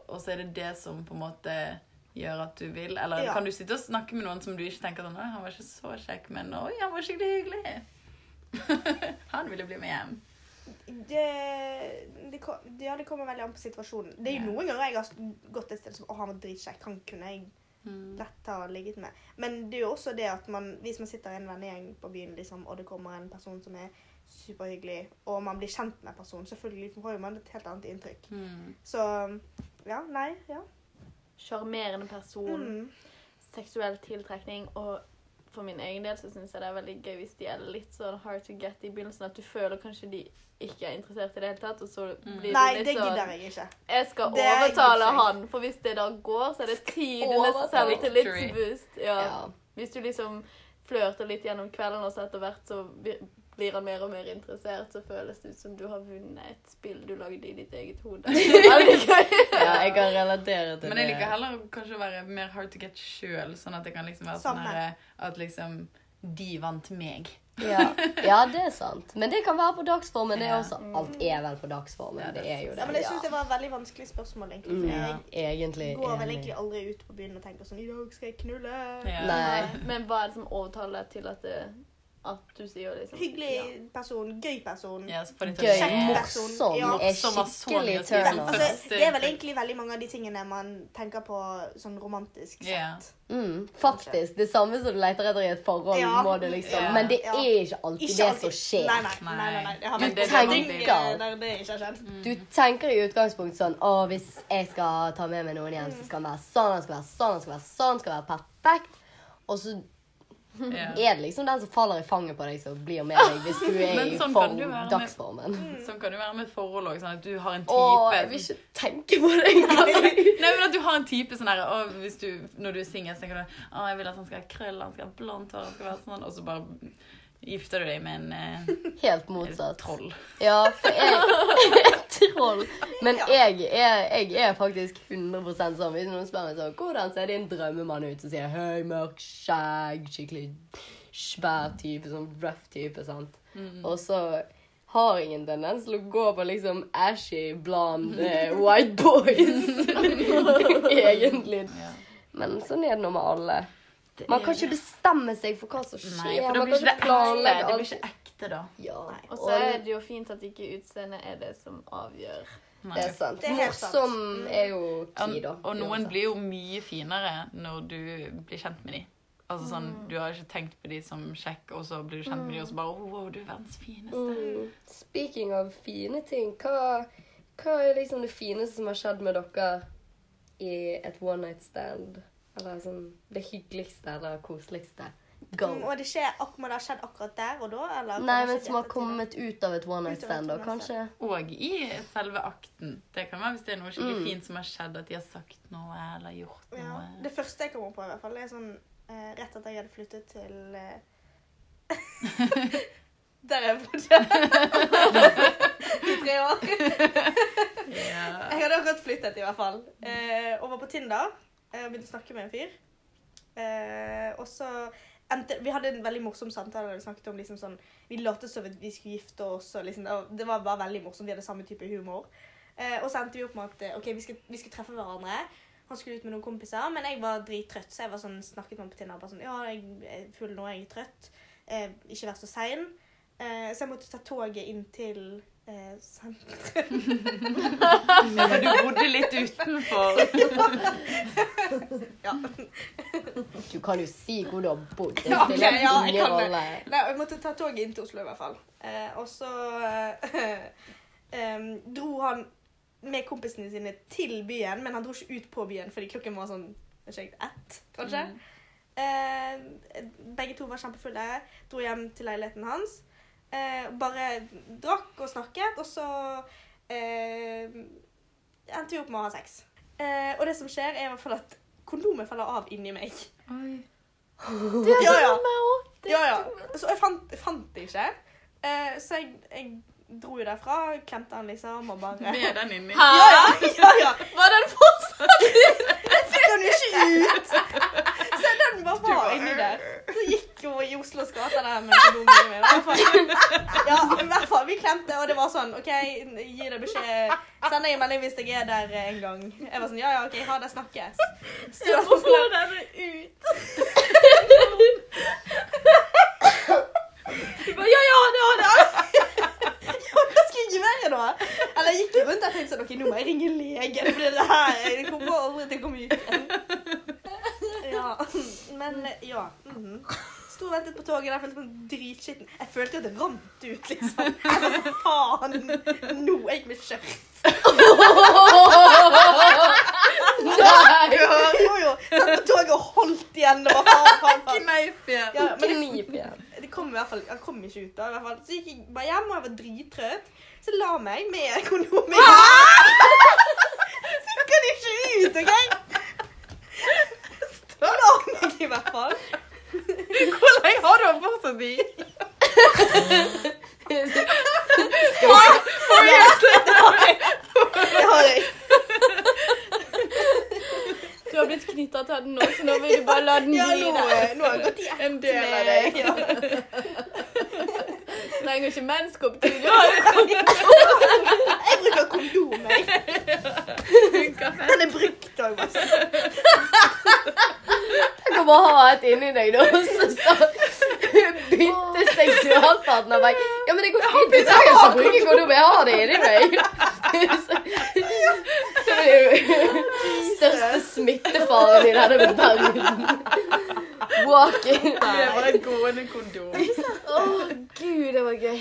og så er det det som på en måte gjør at du vil? Eller Ja. kan du sitte og snakke med noen som du ikke tenker sånn Oi, han var ikke så kjekk, men oi, han var skikkelig hyggelig. han ville bli med hjem. Det, det, ja, det kommer veldig an på situasjonen. Det er jo yeah. noen ganger jeg har gått et sted som Å, han var dritkjekk. Han kunne jeg Mm. lett ha ligget med. Men det er jo også det at man, hvis man sitter i en vennegjeng på byen, liksom, og det kommer en person som er superhyggelig, og man blir kjent med personen, selvfølgelig får man et helt annet inntrykk. Mm. Så ja, nei, ja. Sjarmerende person. Mm. seksuell tiltrekning, og for min egen del så syns jeg det er veldig gøy hvis de er litt sånn hard to get i begynnelsen, at du føler kanskje de ikke er interessert i det hele tatt, og så Mm. blir Nei, det det litt sånn gidder jeg ikke. Jeg skal Det er overtale jeg. han, for hvis det da går, så er det tidenes selvtillitsboost. Ja. Ja. Hvis du liksom flørter litt gjennom kvelden, og så etter hvert så blir- han mer og mer interessert, så føles det ut som du har vunnet et spill du lagde i ditt eget hode. Ja, jeg kan relatere til det. Men jeg liker heller kanskje å være mer hard to get sjøl, sånn at det kan liksom være sånn At liksom de vant meg. Ja. ja, det er sant. Men det kan være på dagsformen. Det er også, alt er vel på dagsformen. Ja, det det er jo det. Ja, men jeg syns det var et veldig vanskelig spørsmål, egentlig. Mm, For Ja. jeg Egentlig går vel egentlig aldri ut på byen og tenker sånn I dag skal jeg knulle. Ja. Nei. Men hva er det som overtaler til at, det, at du sier liksom Hyggelig person, gøy person. Ja, Gøy, morsom, Ja. er skikkelig turn. Altså, det er vel egentlig veldig mange av de tingene man tenker på sånn romantisk sett. Yeah. Mm, faktisk. Det samme som du leter etter i et forhold, Ja. må det liksom. Ja. Men det Ja. er ikke alltid Ikke det alltid. som skjer. Nei, nei. nei, nei, nei. Det tenker- skjedd. Du tenker i utgangspunktet sånn Å, hvis jeg skal ta med meg noen hjem, så skal han være sånn, han skal være sånn, han skal være sånn, skal være perfekt. Og så Ja. er det liksom den som faller i fanget på deg, som blir med deg hvis du er i sånn kan form, være med- dagsformen. Sånn kan det være med forhold òg. Sånn at du har en type Åh, jeg vil ikke tenke på det engang. Nei, men at du har en type sånn her å, hvis du, Når du er singel, tenker du å, jeg vil at han skal ha krøll, han skal ha blondt hår, han skal være sånn, og så bare gifter du deg med en eh, Helt motsatt. troll. Ja, for jeg Troll. Men jeg er, jeg er faktisk 100 sånn. Hvis noen spør meg sånn Hvordan ser din drømmemann ut? Så sier jeg høy, mørk skjegg, skikkelig svær type, sånn rough type, sant. Og så har jeg en tendens til å gå på liksom ashy, blonde eh, white boys. Egentlig. Ja. Men sånn er det nå med alle. Man kan ikke bestemme seg for hva som skjer. Nei, for da blir ikke det ekte. Det blir ikke ekte da. Ja. Og så er det jo fint at ikke utseendet er det som avgjør. Nei. Det er sant. Det er helt sant. Morsom er jo key, da. Og noen blir jo mye finere når du blir kjent med dem. Altså sånn, Du har ikke tenkt på dem som sjekk, og så blir du kjent med dem, og så bare oh, wow, du er verdens fineste. mm. Speaking av fine ting, hva, hva er liksom det fineste som har skjedd med dere i et one night stand? Eller sånn det hyggeligste eller koseligste? Go. Mm, Og det skjer, ak- må det ha skjedd akkurat der og da? Eller Nei, men som har kommet ut av et one night stand, da, kanskje? Og i selve akten. Det kan være hvis det er noe skikkelig Mm. fint som har skjedd, at de har sagt noe eller gjort Ja. noe. Det første jeg kommer på, i hvert fall, er sånn eh, rett etter jeg hadde flyttet til eh, Der jeg bodde. I tre år. Ja. Jeg hadde akkurat flyttet, i hvert fall. Eh, og var på Tinder. Og begynte å snakke med en fyr. Eh, og så endte Vi hadde en veldig morsom samtale. der Vi snakket om liksom sånn Vi lot som vi skulle gifte oss. Og liksom, det var- bare veldig morsomt. Vi hadde samme type humor. Eh, og så endte vi opp med at eh, ok, vi skulle, vi skal treffe hverandre. Han skulle ut med noen kompiser, men jeg var drittrøtt. Så jeg var sånn, snakket med ham på Tinder. Bare sånn, ja, jeg er full nå, jeg er trøtt. Eh, ikke vær så sein. Eh, så jeg måtte ta toget inn til eh, sentrum. Ja, men du bodde litt utenfor. Ja. Du kan jo si hvor du har bodd. Det spiller okay, ja, jeg ingen kan rolle. Nei, jeg måtte ta toget inn til Oslo i hvert fall. Eh, og så eh, dro han med kompisene sine til byen, men han dro ikke ut på byen fordi klokken var sånn ikke, jeg, ett, kanskje. Eh, begge to var kjempefulle. Dro hjem til leiligheten hans. Eh, bare drakk og snakket, og så eh, endte vi opp med å ha sex. Eh, og det som skjer, er i hvert fall at kondomet faller av inni meg. Oi. Ja, ja. ja, ja. Så jeg fant, jeg fant det ikke. Eh, så jeg, jeg dro jo derfra, klemte han liksom og bare Med den inni. Ja, ja, ja, ja. Var den fortsatt fikk den jo ikke ut! Så den bare var inni der. Så gikk hun i Oslos gater der med kondomen hvert. Ja, i hvert fall. Vi klemte, og det var sånn OK, gi deg beskjed. Send deg en melding hvis jeg er der en gang. Jeg var sånn Ja, ja, OK, ha det, snakkes. Så jeg få sånn, den ut? Du bare, ja, ja, det har det. Hva jeg da? Eller jeg gikk rundt og tenkte sånn, ok, nå må jeg ringe legen, for det her det kommer aldri til å komme ut. Ja, men ja. mhm. Sto og ventet på toget der, følte meg dritskitten. Jeg følte jo at det rant ut, liksom. Sånn, faen, nå er jeg med skjørt. Nei! Jo, jo, satt på toget og holdt igjen, det var faen, faen, faen. Kneip igjen. Ja, men det, Knip igjen. det kom i hvert fall, han kom ikke ut da, i hvert fall. Så gikk jeg bare hjem, og jeg var drittrøtt. Så la meg med kondom i Fikk han ikke ut, OK? La meg i hvert fall. Hvor lenge har du den fortsatt i? Det har jeg. Du har blitt knytta til den nå, så nå vil du bare la den Ja, bli der. nå har jeg gått i ett En del av deg. Ja. Du trenger ikke menskopp til. Du har Jeg bruker kondom, jeg. Den er brukt òg, altså. Jeg kan bare ha et inni deg, da. og Så, bytte seksualpartner. Bare, Ja, men det går fint. Du trenger ikke å bruke kondom. Jeg har det inni meg. Største Det er din hadde blitt bergen. Walking. Det var et gående kondom. Å, gud, det var gøy.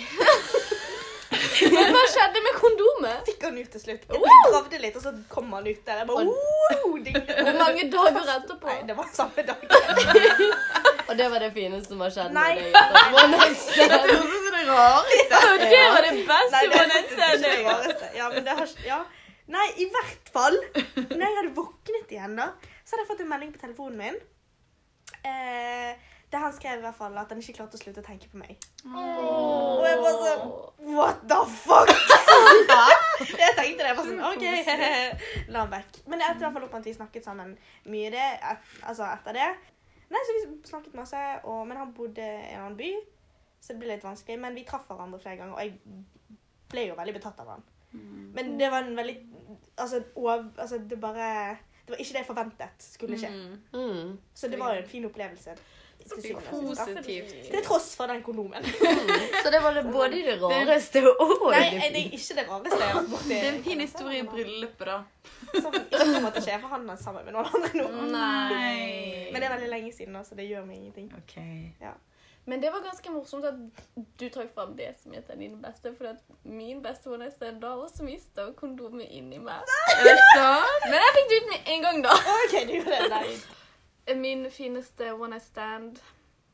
Men hva skjedde med kondomet? Fikk han ut til slutt. Jeg gravde litt, og så kom han ut der. Jeg bare, oh, ding. Hvor mange dager etterpå? Nei, det var samme dag. Og det var det fineste som har skjedd Nei. med deg. One. Det høres ut som det rareste. Det var det beste Nei, det det, det, det, det, det, det det, det, Ja, men det har, ja. Nei, i hvert fall. Når jeg hadde våknet igjen, da, så hadde jeg fått en melding på telefonen min. Eh, det han skrev i hvert fall at han ikke klarte å slutte å tenke på meg. Og jeg bare sånn What the fuck? jeg tenkte det. Jeg bare sånn, OK, la han vekk. Men jeg endte i hvert fall opp med at vi snakket sammen mye det, et, altså etter det. Nei, så Vi snakket masse, og, men han bodde i en annen by, så det ble litt vanskelig. Men vi traff hverandre flere ganger, og jeg ble jo veldig betatt av han. Men det var en veldig Altså, over, altså det bare Det var ikke det jeg forventet skulle skje. Mm. Så det var jo en fin opplevelse. da. Positivt. Til tross for den kondomen. Så det var det både det rareste og Nei, det det er ikke det rareste jeg har vært borti. Det er en fin historie i bryllupet, da. Som ikke kommer til å skje, for han er sammen med noen andre nå. Nei. Men det er veldig lenge siden så det gjør meg ingenting. OK. Men det var ganske morsomt at du trakk fram det som het din beste. For at min beste night stand da også mista kondomet inni meg. Men jeg fikk det ut med en gang, da. OK, du gjorde det. Nei. Min fineste one night stand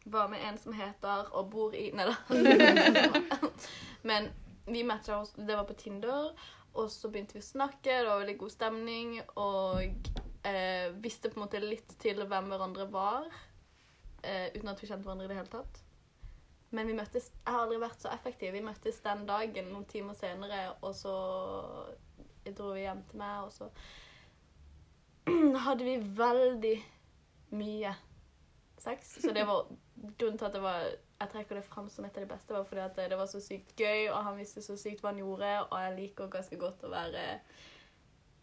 var med en som heter og bor i Nei da. Men vi matcha oss Det var på Tinder, og så begynte vi å snakke. Det var veldig god stemning, og eh, visste på en måte litt til hvem hverandre var. Eh, uten at vi kjente hverandre i det hele tatt. Men vi møttes Jeg har aldri vært så effektiv. Vi møttes den dagen noen timer senere, og så dro vi hjem til meg, og så hadde vi veldig mye sex. Så det var grunnen til at det var jeg trekker det fram som et av de beste, var fordi at det var så sykt gøy, og han visste så sykt hva han gjorde, og jeg liker ganske godt å være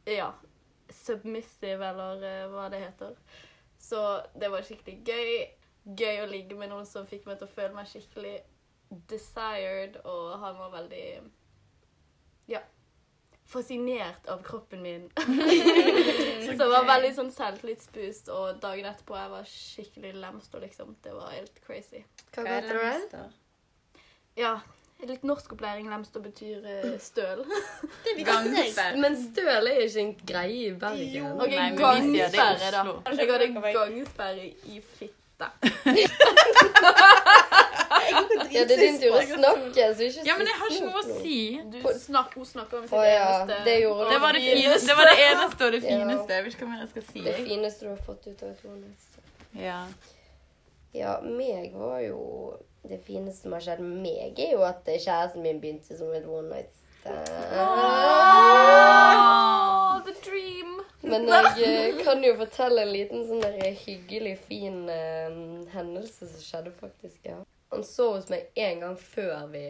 ja, submissive, eller eh, hva det heter. Så det var skikkelig gøy. Gøy å ligge med noen som fikk meg til å føle meg skikkelig desired, og han var veldig ja, fascinert av kroppen min. så det var veldig sånn selvtillitsboost, og dagen etterpå jeg var skikkelig lemst, og liksom, det var helt crazy. Hva Hva er du det det? Ja, litt norskopplæring lemst og betyr eh, støl. Gangsperre. Men støl er ikke en greie i Bergen. Jo. Ok, Nei, men vi sier det i gangsperre, da. Jeg hadde gangsperre i fitte. Ja, det er din tur å snakke, så ikke Ja, men jeg har ikke noe å si. Du snak, hun snakker om sitt Å ja, eneste det gjorde. Det var det, fine, det var det eneste og det Ja. fineste. Jeg vet ikke hva mer jeg skal si. Det fineste du har fått ut av et one night. Ja. Ja, meg var jo Det fineste som har skjedd med meg, er jo at kjæresten min begynte som et one night Åh, the dream! Men jeg eh, kan jo fortelle en liten sånn der hyggelig, fin uh, hendelse som skjedde faktisk, ja. Han så hos meg en gang før vi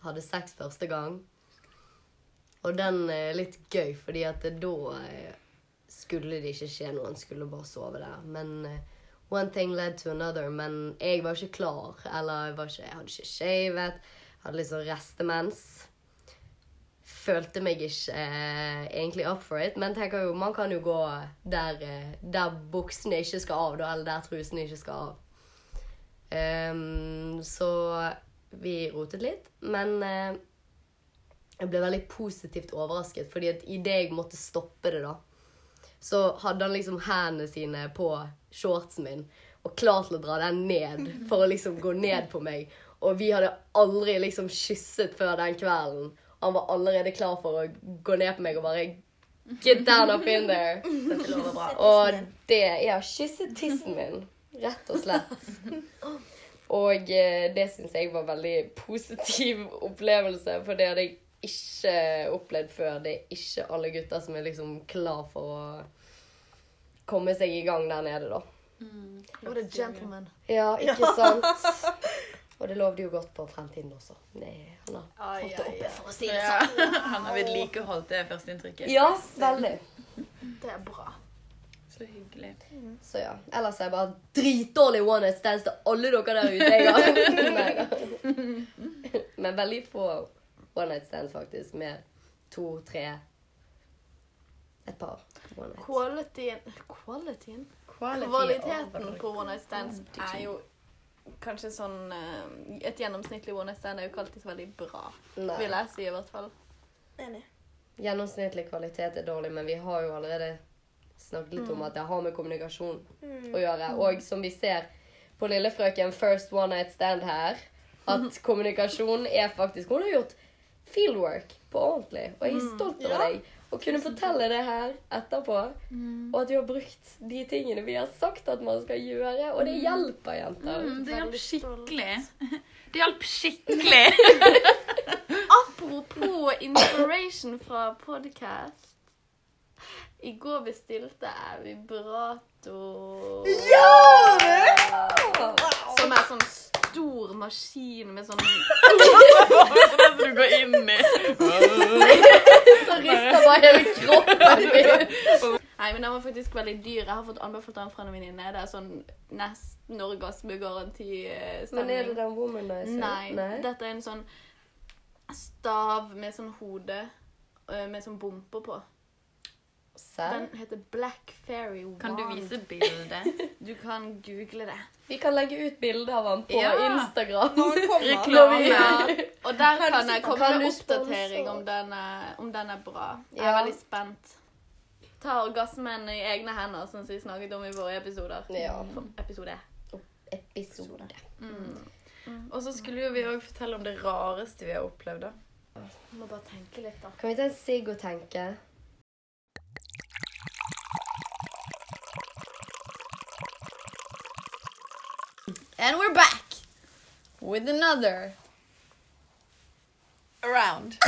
hadde sex første gang. Og den er litt gøy, fordi at da eh, skulle det ikke skje noe. Han skulle bare sove der. Men eh, one thing led to another. Men jeg var ikke klar. Eller jeg, var ikke, jeg hadde ikke shavet. Hadde liksom restemens følte meg ikke eh, egentlig up for it, men tenker jo, man kan jo gå der, eh, der buksene ikke skal av, da, eller der trusene ikke skal av. Um, så vi rotet litt, men eh, jeg ble veldig positivt overrasket, fordi at idet jeg måtte stoppe det, da, så hadde han liksom hendene sine på shortsen min, og klar til å dra den ned, for å liksom gå ned på meg. Og vi hadde aldri liksom kysset før den kvelden. Han var allerede klar for å gå ned på meg og bare Get down up in there. Dette lover bra. Og det Ja, kysse tissen min. Rett og slett. Og eh, det syns jeg var en veldig positiv opplevelse, for det hadde jeg ikke opplevd før. Det er ikke alle gutter som er liksom klar for å komme seg i gang der nede, da. What a gentleman. Ja, ikke sant? Og det lovde jo godt på fremtiden også. Nei, han har Ai, holdt det oppe, ai. for å si det Ja. sånn. Han har vedlikeholdt det førsteinntrykket. Ja, veldig. Det er bra. Så hyggelig. Så ja. Ellers er jeg bare dritdårlig one night stands til alle dere der ute. Jeg har. Men veldig få one night stands, faktisk. Med to, tre Et par one night. Qualityen Qualityen? Quality Kvaliteten på one night stands er jo kanskje sånn eh, Et gjennomsnittlig one night stand er jo ikke alltid så veldig bra. Nei. Vil jeg si, i hvert fall. Enig. Gjennomsnittlig kvalitet er dårlig, men vi har jo allerede snakket litt om at det har med kommunikasjon å gjøre. Og som vi ser på lillefrøken First One Night Stand her, at kommunikasjon er faktisk Hun har gjort fieldwork på ordentlig, og jeg er stolt over Ja. deg. Å kunne fortelle det her etterpå, og at du har brukt de tingene vi har sagt at man skal gjøre, og det hjelper, jenter. Mm, det hjalp skikkelig. Det hjalp skikkelig. Apropos inspiration fra podcast. I går bestilte jeg vibrato. Som er sånn stor maskin med sånn Sånn du går inn i. Så rister bare hele kroppen min. Nei, men den var faktisk veldig dyr. Jeg har fått anbefalt den fra en venninne. Det er sånn nesten orgasmegarantistemning. Men er det den womanizer? Nei, Dette er en sånn stav med sånn hode med sånn bumper på. Den heter Black Fairy Wand. Kan du vise bildet? Du kan google det. Vi kan legge ut bilde av han på Ja. Instagram. Når han kommer. Reklame. Ja, og der Kan kan jeg komme kan med oppdatering om den er, om den er bra. Jeg er Ja. veldig spent. Ta orgasmen i egne hender, sånn som vi snakket om i våre episoder. Ja. Episode. Episode. Og så skulle jo vi òg fortelle om det rareste vi har opplevd. da. Må bare tenke litt, da. Kan vi ta en sigg og tenke? With another around.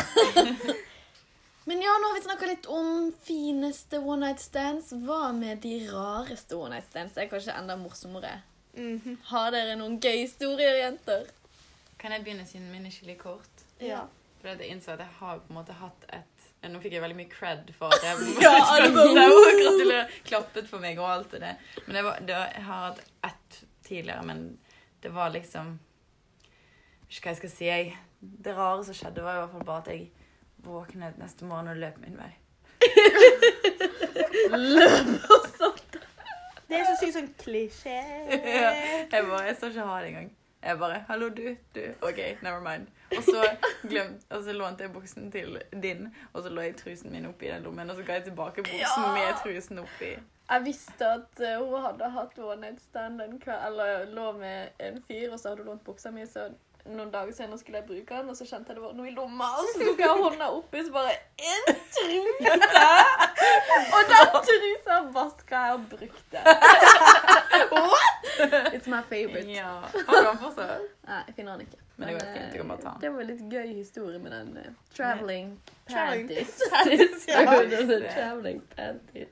Men ja, nå har vi snakka litt om fineste one night stands. Hva med de rareste one night stands? Det er kanskje enda morsommere. Mhm. Har dere noen gøye historier, jenter? Kan jeg begynne siden min er skikkelig kort? Ja. For jeg innså at jeg har på en måte hatt et Nå fikk jeg veldig mye cred for at jeg Ja, alle bare, og gratulerer. Klappet for meg og alt det. Men det var, det var, jeg har hatt ett tidligere, men det var liksom Ikke hva jeg skal si. Jeg, det rare som skjedde, var i hvert fall bare at jeg våknet neste morgen og løp min vei. løp Det er så sykt sånn klisjé. Ja, jeg bare, jeg skal ikke ha det engang. Jeg bare 'Hallo, du. Du. OK, never mind'. Og så, glemt, og så lånte jeg buksen til din, og så lå jeg trusen min oppi den lommen, og så ga jeg tilbake buksen Ja. med trusen oppi. Jeg visste at eh, hun hadde hatt one night stand en kveld, eller lå med en fyr, og så hadde hun lånt buksa mi, så noen dager senere skulle jeg bruke den, og så kjente jeg det var noe i lomma, og så tok jeg hånda oppi, så bare En truse! Og den trusa vaska jeg og brukte. What? It's my favorite. Ja. Har du den fortsatt? Nei, jeg finner den ikke. Men det går eh, fint, du kan bare ta den. Det var litt gøy historie med den uh, traveling Panties. Ja. Traveling panties.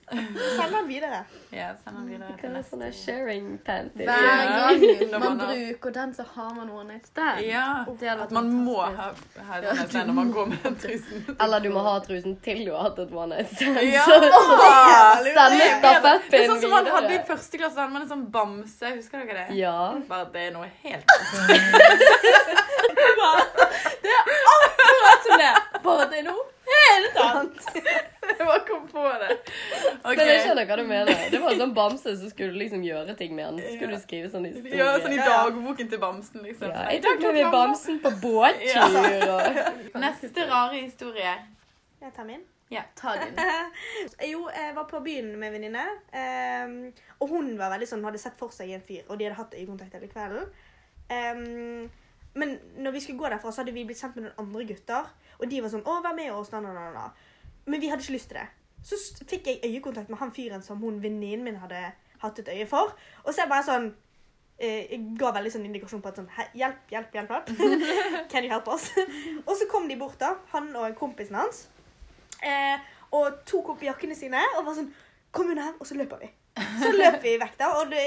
Send den videre. Ja, send den videre Hva til er sånne sharing panties? Hver gang man man bruker den, så har man one night stand. Ja, Det at man må ha, ha den sånt når man går med trusen. Eller du må ha trusen til du har hatt et one night stand. Ja. Så, så Åh, de kan sende Det er sånn som man hadde i første klasse. hadde man en sånn bamse. Husker dere det? Ja. Bare det er noe helt annet. Som nå? at det er noe helt annet. Jeg bare kom på det. Okay. Men jeg skjønner hva du mener. Det var en sånn bamse, så skulle liksom gjøre ting med den. Så skulle du skrive sånn historie. Ja, sånn i dagboken til bamsen, liksom. Ja, jeg tok med meg bamsen på båttur og Neste rare historie. Jeg tar min. Ja, Ta din. Jo, jeg var på byen med en venninne. ehm, og hun var veldig sånn, hadde sett for seg en fyr, og de hadde hatt øyekontakt hele kvelden. Um, men når vi skulle gå derfra, så hadde vi blitt kjent med noen andre gutter. Og de var sånn 'Å, vær med oss', da, da, da. Men vi hadde ikke lyst til det. Så fikk jeg øyekontakt med han fyren som hun venninnen min hadde hatt et øye for. Og så er jeg bare sånn eh, Jeg ga veldig sånn indikasjon på at sånn Hjelp, hjelp, hjelp. hjelp. Can you help us? og så kom de bort, da, han og kompisen hans. Eh, og tok opp jakkene sine og var sånn Kom under her, og så løper vi. Så løp vi vekk, da. Og det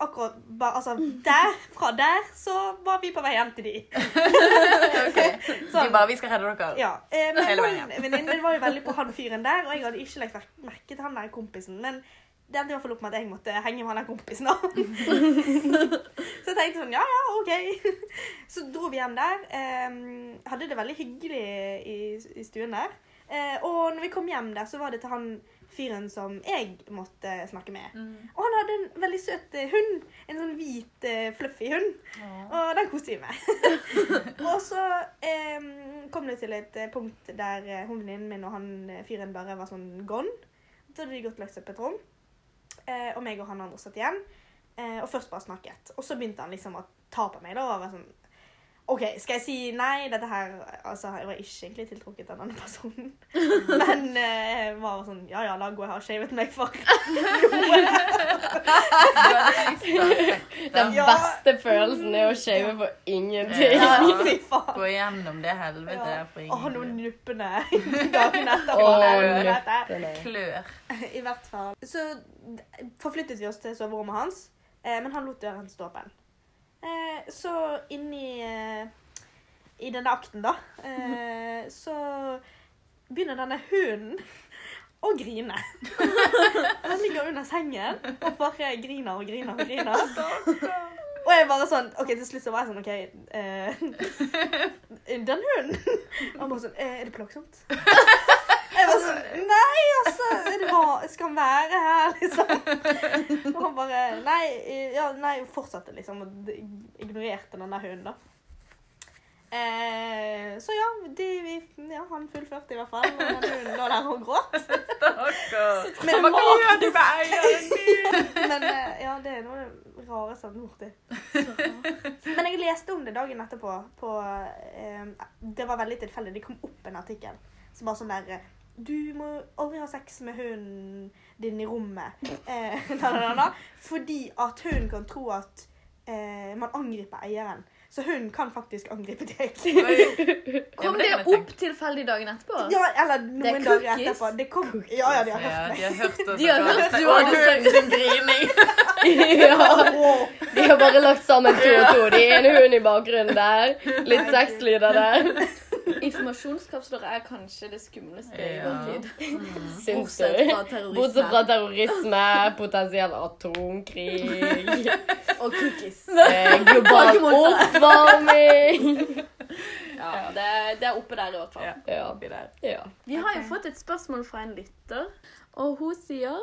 akkurat bare Altså, der, fra der, så var vi på vei hjem til de. De bare 'Vi skal redde dere'. Ja. Eh, men Hele veien hjem. venninnen var jo veldig på han fyren der, og jeg hadde ikke lagt merke- til han der kompisen. Men det endte i hvert fall opp med at jeg måtte henge med han der kompisen. da. så jeg tenkte sånn, ja ja, OK. Så dro vi hjem der. Eh, hadde det veldig hyggelig i, i stuen der. Eh, og når vi kom hjem der, så var det til han fyren som jeg måtte snakke med. Og han hadde en veldig søt eh, hund. En sånn hvit, eh, fluffy hund. Og den koste vi med. og så eh, kom det til et eh, punkt der hunden min og han fyren bare var sånn gone. Så hadde de gått løs opp et rom. Eh, og meg og han andre satt igjen. Eh, og først bare snakket. Og så begynte han liksom å ta på meg. da, og var sånn OK, skal jeg si nei? Dette her Altså, jeg var ikke egentlig tiltrukket av denne personen. Men eh, var sånn Ja ja, la gå, jeg har shavet meg for noe. Den Ja. beste følelsen er å shave for ingenting. Ja, Ja. fy faen. Gå igjennom det helvete Ja. for ingenting. Å, noen nuppene dagen etterpå. Oh, nuppene. klør. I hvert fall. Så forflyttet vi oss til soverommet hans, eh, men han lot døren stå åpen. Eh, så inni eh, i denne akten, da, eh, så begynner denne hunden å grine. Den ligger under sengen og bare griner og griner og griner. Og jeg bare sånn OK, til slutt så var jeg sånn OK eh, Den hunden Og han bare sånn eh, Er det plagsomt? Jeg var sånn Nei, altså det hva, Skal han være her, liksom? Og han bare Nei, ja, nei fortsatte liksom og ignorerte den der hunden, da. Eh, så ja, de, vi, ja, han fullførte i hvert fall. Og den hunden lå der og gråt. Stakkar. Men, Hva gjør du med eieren min? men eh, ja, det er noe av det rareste jeg har borti. Men jeg leste om det dagen etterpå. På, eh, det var veldig tilfeldig. Det kom opp en artikkel som bare sånn der eh, Du må aldri ha sex med hunden din i rommet. Eh, da, da, da, da, fordi at hunden kan tro at eh, man angriper eieren. Så hunden kan faktisk angripe deg. Kom det det opp tilfeldig dagen etterpå? Ja, eller noen er dager etterpå. Det kom, ja, ja, de har hørt meg. de har hørt det De har hørt du Og hadde hunden sin grining. ja. De har bare lagt sammen to og to. De er en hund i bakgrunnen der. Litt sexlyder der. Informasjonskapsler er kanskje det skumleste i vår tid. Syns Bortsett du? fra terrorisme. Bortsett fra terrorisme, potensiell atomkrig, Og cookies. eh, global oppvarming Ja, det, er- det er oppe der i hvert fall. Ja. Der. ja. Vi har jo fått et spørsmål fra en lytter, og hun sier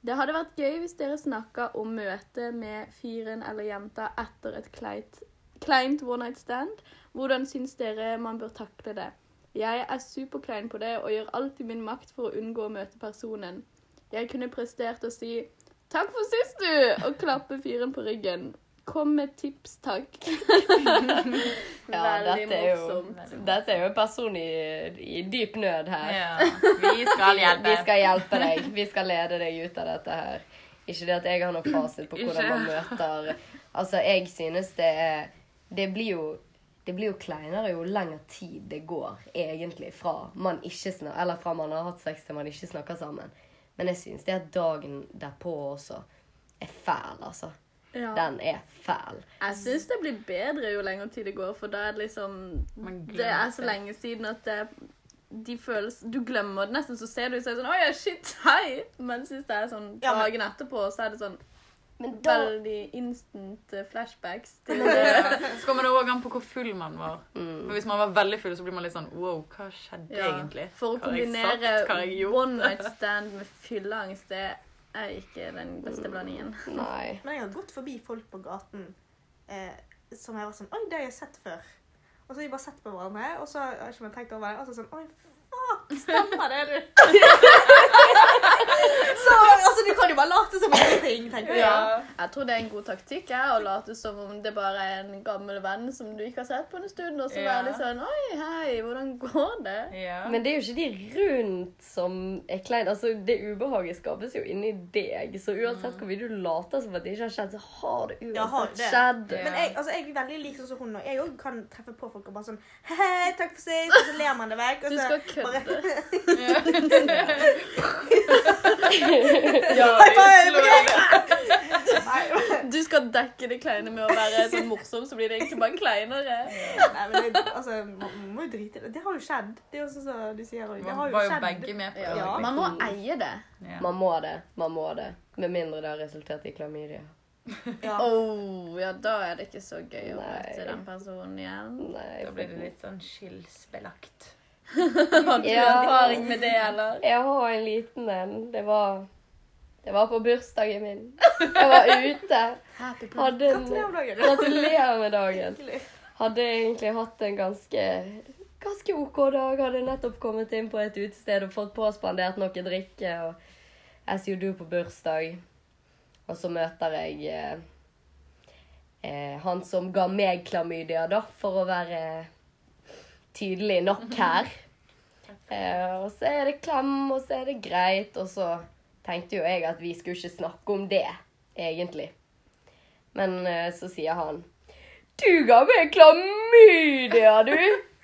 det hadde vært gøy hvis dere snakka om møtet med fyren eller jenta etter et kleint, kleint one night stand. Hvordan syns dere man bør takle det? Jeg er superklein på det og gjør alt i min makt for å unngå å møte personen. Jeg kunne prestert å si 'takk for sist, du' og klappe fyren på ryggen. Kom med tips, takk. ja Veldig dette, er jo, morsomt. dette er jo en person i, i dyp nød her. Ja. Vi skal hjelpe. Vi skal hjelpe deg. Vi skal lede deg ut av dette her. Ikke det at jeg har noen fasit på hvordan man møter Altså, jeg synes det er Det blir jo det blir jo kleinere jo lengre tid det går, egentlig, fra man ikke snak, eller fra man har hatt sex til man ikke snakker sammen. Men jeg synes det at dagen derpå også er fæl, altså. Ja. Den er fæl. Jeg syns det blir bedre jo lenger tid det går, for da er det liksom Det er så lenge siden at det, de føles Du glemmer det nesten, så ser du så sånn Å ja, shit, hei! Men syns det er sånn dagen etterpå, så er det sånn Men da veldig instant eh, flashbacks til Så kommer det òg an på hvor full man var. mm. For Hvis man var veldig full, så blir man litt sånn Wow, hva skjedde Ja, egentlig? For å Hva kombinere one night stand med fylleangst, det er ikke den beste blandingen. Nei. Men jeg har gått forbi folk på gaten eh, som jeg var sånn Oi, det har jeg sett før. Og så har vi bare sett på hverandre, og så har jeg ikke tenkt over det. Og så sånn Oi, fuck, stemmer det, du? så altså, du kan jo bare late som ingenting. ting, tenker jeg. Ja. Jeg tror det er en god taktikk jeg, å late som om det bare er en gammel venn som du ikke har sett på en stund, og så Ja. være litt sånn Oi, hei, hvordan går det? Ja. Men det er jo ikke de rundt som er kleine. Altså, det ubehaget skapes jo inni deg. Så uansett hvor mye du later som at det ikke har skjedd, så har det Ja, har uansett det. skjedd. Ja. Men jeg, altså, jeg er veldig lik sånn som hun, og jeg òg kan treffe på folk og bare sånn Hei, takk for sist, og så ler man det vekk. Og så kødde. ja, Du skal dekke det kleine med å være så morsom, så blir det egentlig bare kleinere. nei, men det, altså, man må jo drite i det. Det har jo skjedd. Det er også sånn du sier. Det har jo var jo skjedd. begge med på det. Ja. Man må eie det. Ja. Man må det. Man må det. Med mindre det har resultert i klamydia. Ja. Oh, ja, da er det ikke så gøy å møte den personen igjen. Nei, Da blir det litt sånn skillsbelagt. Har du Ja. erfaring med det, eller? Jeg har en liten en. Det var Det var på bursdagen min. Jeg var ute. Hadde en Gratulerer med dagen. Hadde egentlig hatt en ganske ganske OK dag. Hadde nettopp kommet inn på et utested og fått påspandert noe drikke. Og as you do på bursdag. Og så møter jeg eh, eh, han som ga meg klamydia, da, for å være tydelig nok her. Eh, og så er det klem, og så er det greit. Og så tenkte jo jeg at vi skulle ikke snakke om det, egentlig. Men eh, så sier han Du ga meg klamydia, du!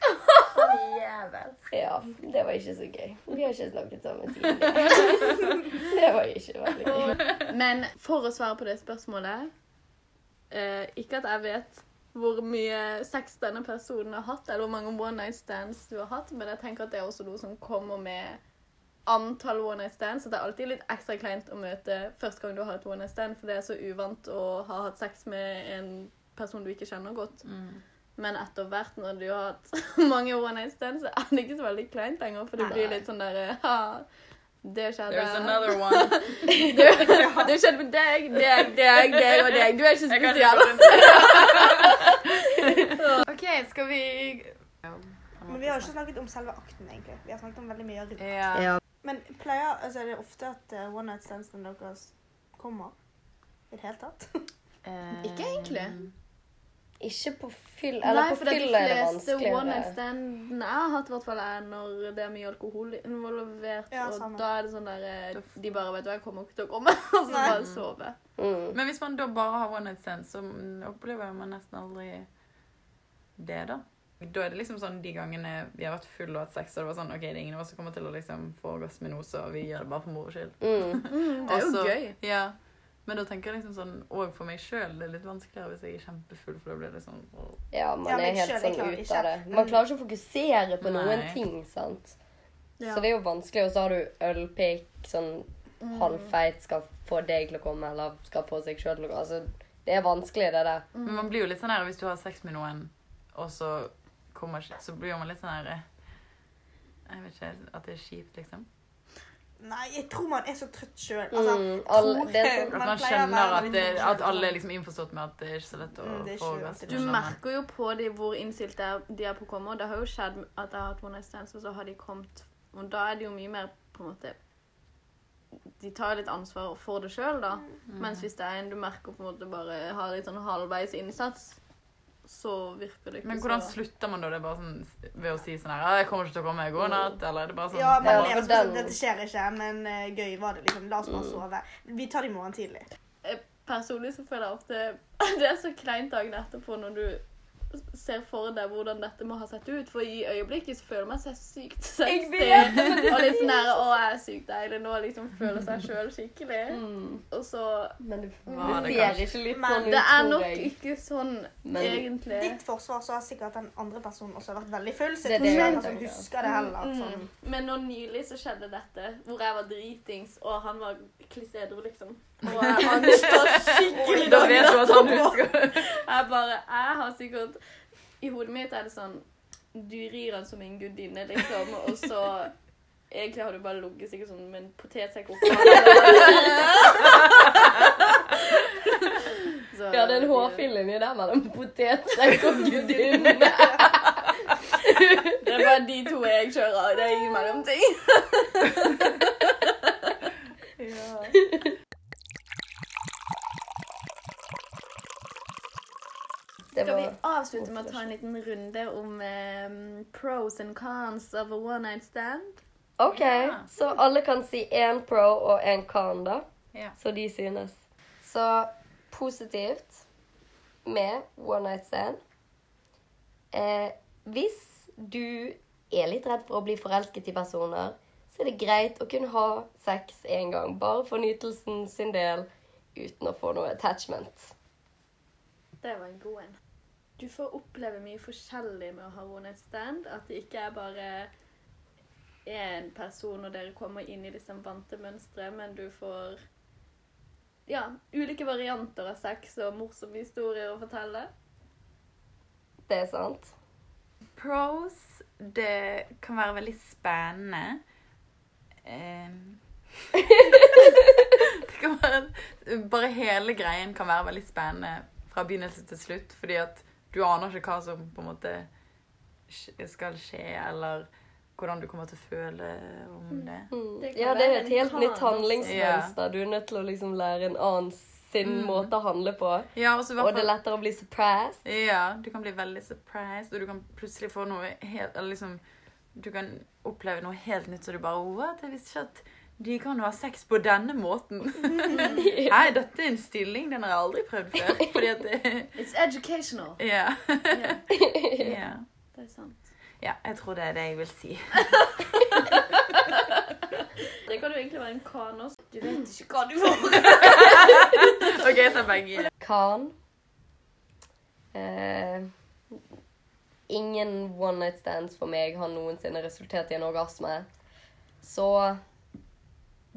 Jævel. Ja, det var ikke så gøy. Vi har ikke snakket sammen siden det. Det var ikke veldig gøy. Men for å svare på det spørsmålet eh, Ikke at jeg vet hvor mye sex denne personen har hatt, eller hvor mange one night stands du har hatt, men jeg tenker at det er også noe som kommer med antall one night stands. Så det er alltid litt ekstra kleint å møte første gang du har et one night stand, for det er så uvant å ha hatt sex med en person du ikke kjenner godt. Mm. Men etter hvert, når du har hatt mange one night stands, så er det ikke så veldig kleint lenger, for det blir litt sånn derre ha, det skjedde. There's another one. Det skjedde med deg, deg, deg, deg og deg. Du er ikke spesiell. OK, skal vi Men vi har ikke snakket om selve akten, egentlig. Vi har snakket om veldig mye rundt. Ja. Ja. Men pleier altså, er det ofte at uh, one night standsene deres kommer? I det hele tatt? Ikke egentlig. Ikke på fyll Eller Nei, på det vanskeligere. fyll er det fleste one night standene jeg har hatt, i hvert fall er når det er mye alkohol involvert. Ja, og da er det sånn der eh, De bare vet hva, jeg kommer ikke til å komme. Og så bare sove. Mm. Men hvis man da bare har one night stand, så opplever man nesten aldri det, da. Da er det liksom sånn de gangene vi har vært fulle og hatt sex, og det var sånn OK, det er ingen av oss som kommer til å liksom få orgasme nå, så vi gjør det bare for moro skyld. Mm. Mm, det er jo gøy. Ja. Men da tenker jeg liksom sånn Og for meg sjøl det er litt vanskeligere hvis jeg er kjempefull, for da blir det sånn åh. Ja, man Ja, er helt selv, sånn ut ikke. av det. Man klarer ikke å fokusere på noen ting, sant. Ja. Så det er jo vanskelig. Og så har du ølpikk, sånn Mm. halvfeit skal få deg til å komme, eller skal få seg sjøl til å komme. Altså, det er vanskelig, det der. Men man blir jo litt sånn her hvis du har sex med noen, og så kommer Så blir man litt sånn her eh, Jeg vet ikke At det er kjipt, liksom. Nei, jeg tror man er så trøtt sjøl. Altså, Mm, det er sånn, At Man skjønner at, det, at alle er liksom innforstått med at det er ikke så lett å Mm, er få gass. Du merker jo på dem hvor innstilt de er, de er på å komme. Og det har jo skjedd at jeg har hatt one night stands, og så har de kommet Og da er det jo mye mer på en måte De tar litt ansvar for det sjøl, da. Mm. Mens hvis det er en du merker på en måte bare har litt sånn halvveis innsats, så virker det ikke Men hvordan så slutter man da? Det er bare sånn ved å si sånn her «Ah, 'Jeg kommer ikke til å komme. God natt.' Eller er det bare sånn Ja, men Ja, ler sånn den- Dette skjer ikke, men uh, gøy var det. liksom. La oss bare sove. Vi tar det i morgen tidlig. Personlig så føler jeg ofte det er så kleint dagen etterpå når du ser for deg hvordan dette må ha sett ut. For i øyeblikket så føler man seg sykt sexy. Og litt sånn her, å, jeg er sykt deilig nå. Liksom føler seg sjøl skikkelig. mm, Og så men det, Var det det ser kanskje- ikke litt Men sånn ut, Det er nok jeg. ikke sånn Men- egentlig. ditt forsvar så har sikkert den andre personen også vært veldig full, så jeg tror ikke han husker det heller. Sånn. Mm. Men nå nylig så skjedde dette, hvor jeg var dritings, og han var klissedro, liksom. Og jeg står skikkelig. Da vet du at han husker Jeg bare Jeg har sikkert I hodet mitt er det sånn Du rir han som en gudinne, liksom, og så Egentlig har du bare ligget sikkert sånn med en potetsekk oppå. Så- Ja, det er en hårfin linje der mellom potetsekk og gudinne. Det er bare de to jeg kjører. Det er ingen mellomting. Det Skal vi avslutte med å ta en liten runde om eh, pros and cons of a one night stand? OK, Ja. så alle kan si én pro og én con, da. Ja. Så de synes. Så positivt med one night stand eh, Hvis du er litt redd for å bli forelsket i personer, så er det greit å kunne ha sex en gang. Bare for nytelsen sin del, uten å få noe attachment. Det var en god en. Du får oppleve mye forskjellig med å ha one night stand. At det ikke er bare én person, og dere kommer inn i liksom vante mønstre, men du får ja, ulike varianter av sex og morsomme historier å fortelle. Det er sant. Pros Det kan være veldig spennende. Ehm. det kan være Bare hele greien kan være veldig spennende fra begynnelse til slutt. Fordi at du aner ikke hva som på en måte skal skje, eller hvordan du kommer til å føle om det. Mm. Det Ja, det er et helt nytt handlingsmønster. Du er nødt til å liksom lære en annen sin Mm. måte å handle på. Ja, og så Og det er lettere å bli surprised. Ja, du kan bli veldig surprised, og du kan plutselig få noe helt Eller liksom Du kan oppleve noe helt nytt, så du bare What? Jeg visste ikke at de kan jo ha sex på denne måten. Nei, dette er en stilling. Den har jeg aldri prøvd før. Fordi at det It's educational. Ja. Yeah. yeah. det er sant. Ja, jeg tror det er det jeg vil si. Det kan jo egentlig være en kan også. Du vet ikke hva du får. OK, så begge. Kan. Uh, ingen one night stands for meg har noensinne resultert i en orgasme. Så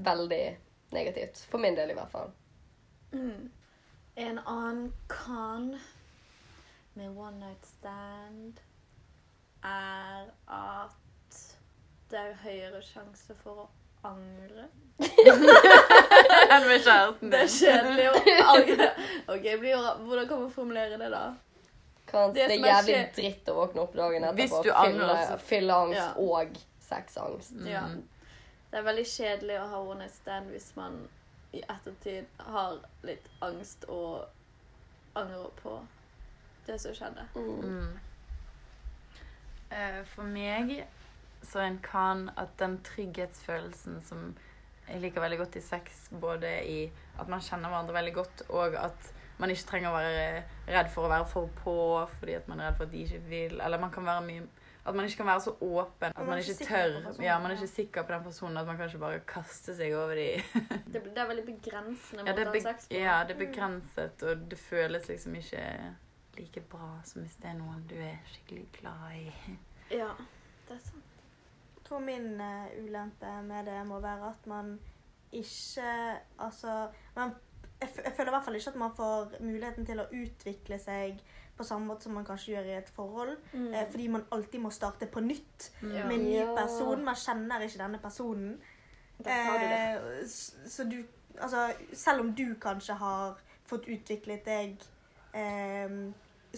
veldig negativt. For min del, i hvert fall. Mm. En annen con med one night stand er at det er høyere sjanse for å angre. Enn med kjæresten Det er kjedelig å angre. Ok, blir jo Hvordan kan man formulere det, da? Kans, Det det, er er jævlig skje- dritt å våkne opp dagen Hvis etterpå. du angrer, Fylleangst Ja. og sexangst. Ja. Det er veldig kjedelig å ha one night stand hvis man i ettertid har litt angst og angrer på det som skjedde. Mm. Eh, For meg så en kan at den trygghetsfølelsen som jeg liker veldig godt i sex, både i at man kjenner hverandre veldig godt, og at man ikke trenger å være redd for å være for på fordi at man er redd for at de ikke vil, eller man kan være mye at man ikke kan være så åpen, at Man man ikke ikke tør. Ja, man er ikke sikker på den personen, at man kan ikke bare kaste seg over de. Det, det er veldig begrensende Ja, er, be sex på. ja, det er begrenset, og det føles liksom ikke like bra som hvis det er noen du er skikkelig glad i. Ja, det er sant. Jeg tror min uh, ulempe med det må være at man ikke Altså man, jeg, f- jeg føler i hvert fall ikke at man får muligheten til å utvikle seg på samme måte som man kanskje gjør i et forhold. Mm. Eh, fordi man alltid må starte på nytt Ja. med en ny person. Man kjenner ikke denne personen. Eh, så du Altså, selv om du kanskje har fått utviklet deg eh,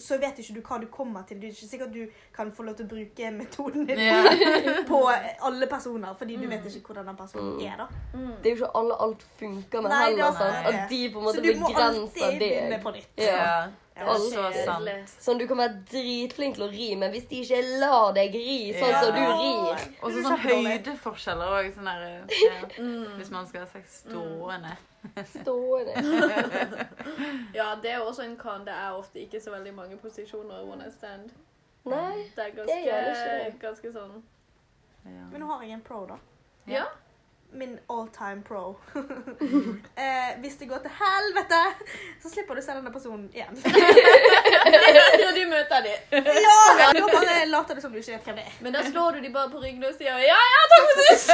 så vet ikke du hva du kommer til. Det er ikke sikkert du kan få lov til å bruke metoden din yeah. på alle personer, fordi du Mm. vet ikke hvordan den personen Mm. er. da. Mm. Det er jo ikke alle alt funker med Nei, det er heller. sant? det. At de på en Så du må alltid begynne på nytt. Ja. Ja. Ja, Og det så er sant. Sånn, Du kan være dritflink til å ri, men hvis de ikke lar deg ri sånn som du rir Og så sånn høydeforskjeller òg. Sånn der, ja. Mm. Hvis man skal ha sex stående. stående Ja, det er også en kan. Det er ofte ikke så veldig mange posisjoner i one night stand. Nei. Det er ganske, det ikke. ganske sånn Ja. Men nå har jeg en pro, da. Ja. Min all time pro. eh, hvis det går til helvete, så slipper du å se denne personen igjen. Når du møter dem. ja, Da bare later du som du ikke vet hvem det er. Men da slår du dem bare på ryggen og sier ja, ja, takk for sist!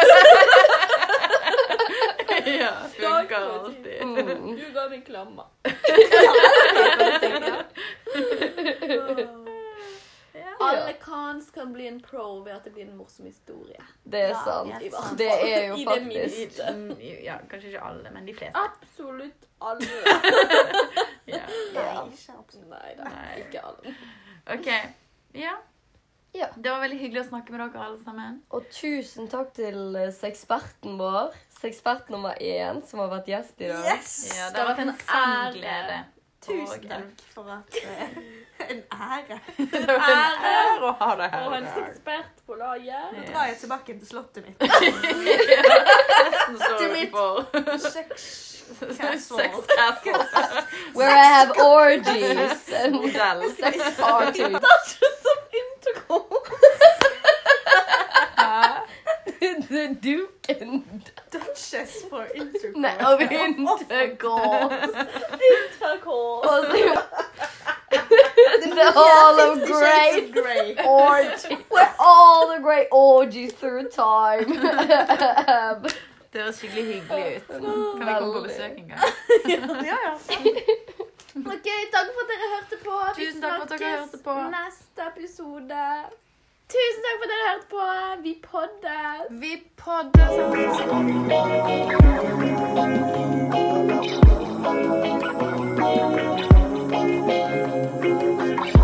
ja. Funker alltid. Mm. Du ga meg klamma. Alle cons kan bli en pro ved at det blir en morsom historie. Det er Ja, sant. helt I hvert sant. Det er jo faktisk mm, Ja, kanskje ikke alle, men de fleste. Absolutt alle. Ja. Ja. Nei, ikke absolutt. Nei da, Nei. ikke alle. OK. Ja. Ja. Det var veldig hyggelig å snakke med dere alle sammen. Og tusen takk til seksperten vår. Sekspert nummer én, som har vært gjest i dag. Yes! Ja, det Det har vært en vært Tusen takk for at eh, En ære. Det var en ære å ha deg Og en ekspert på laget. Nå drar jeg tilbake til slottet mitt. Resten står mitt. for Sex sex castle. Where I have orgies and sex parties. The Duke and Duchess for intercourse. Nei, av intercourse. the Hall of great, Great orgies. Where all the great orgies through time. Det høres skikkelig hyggelig ut. Kan vi komme på besøk en gang? Ja, ja. Ok, takk for at dere hørte på. Vi Tusen takk for at dere hørte på. neste episode. Tusen takk for at dere hørte på. Vi poddes. Vi poddes. Thank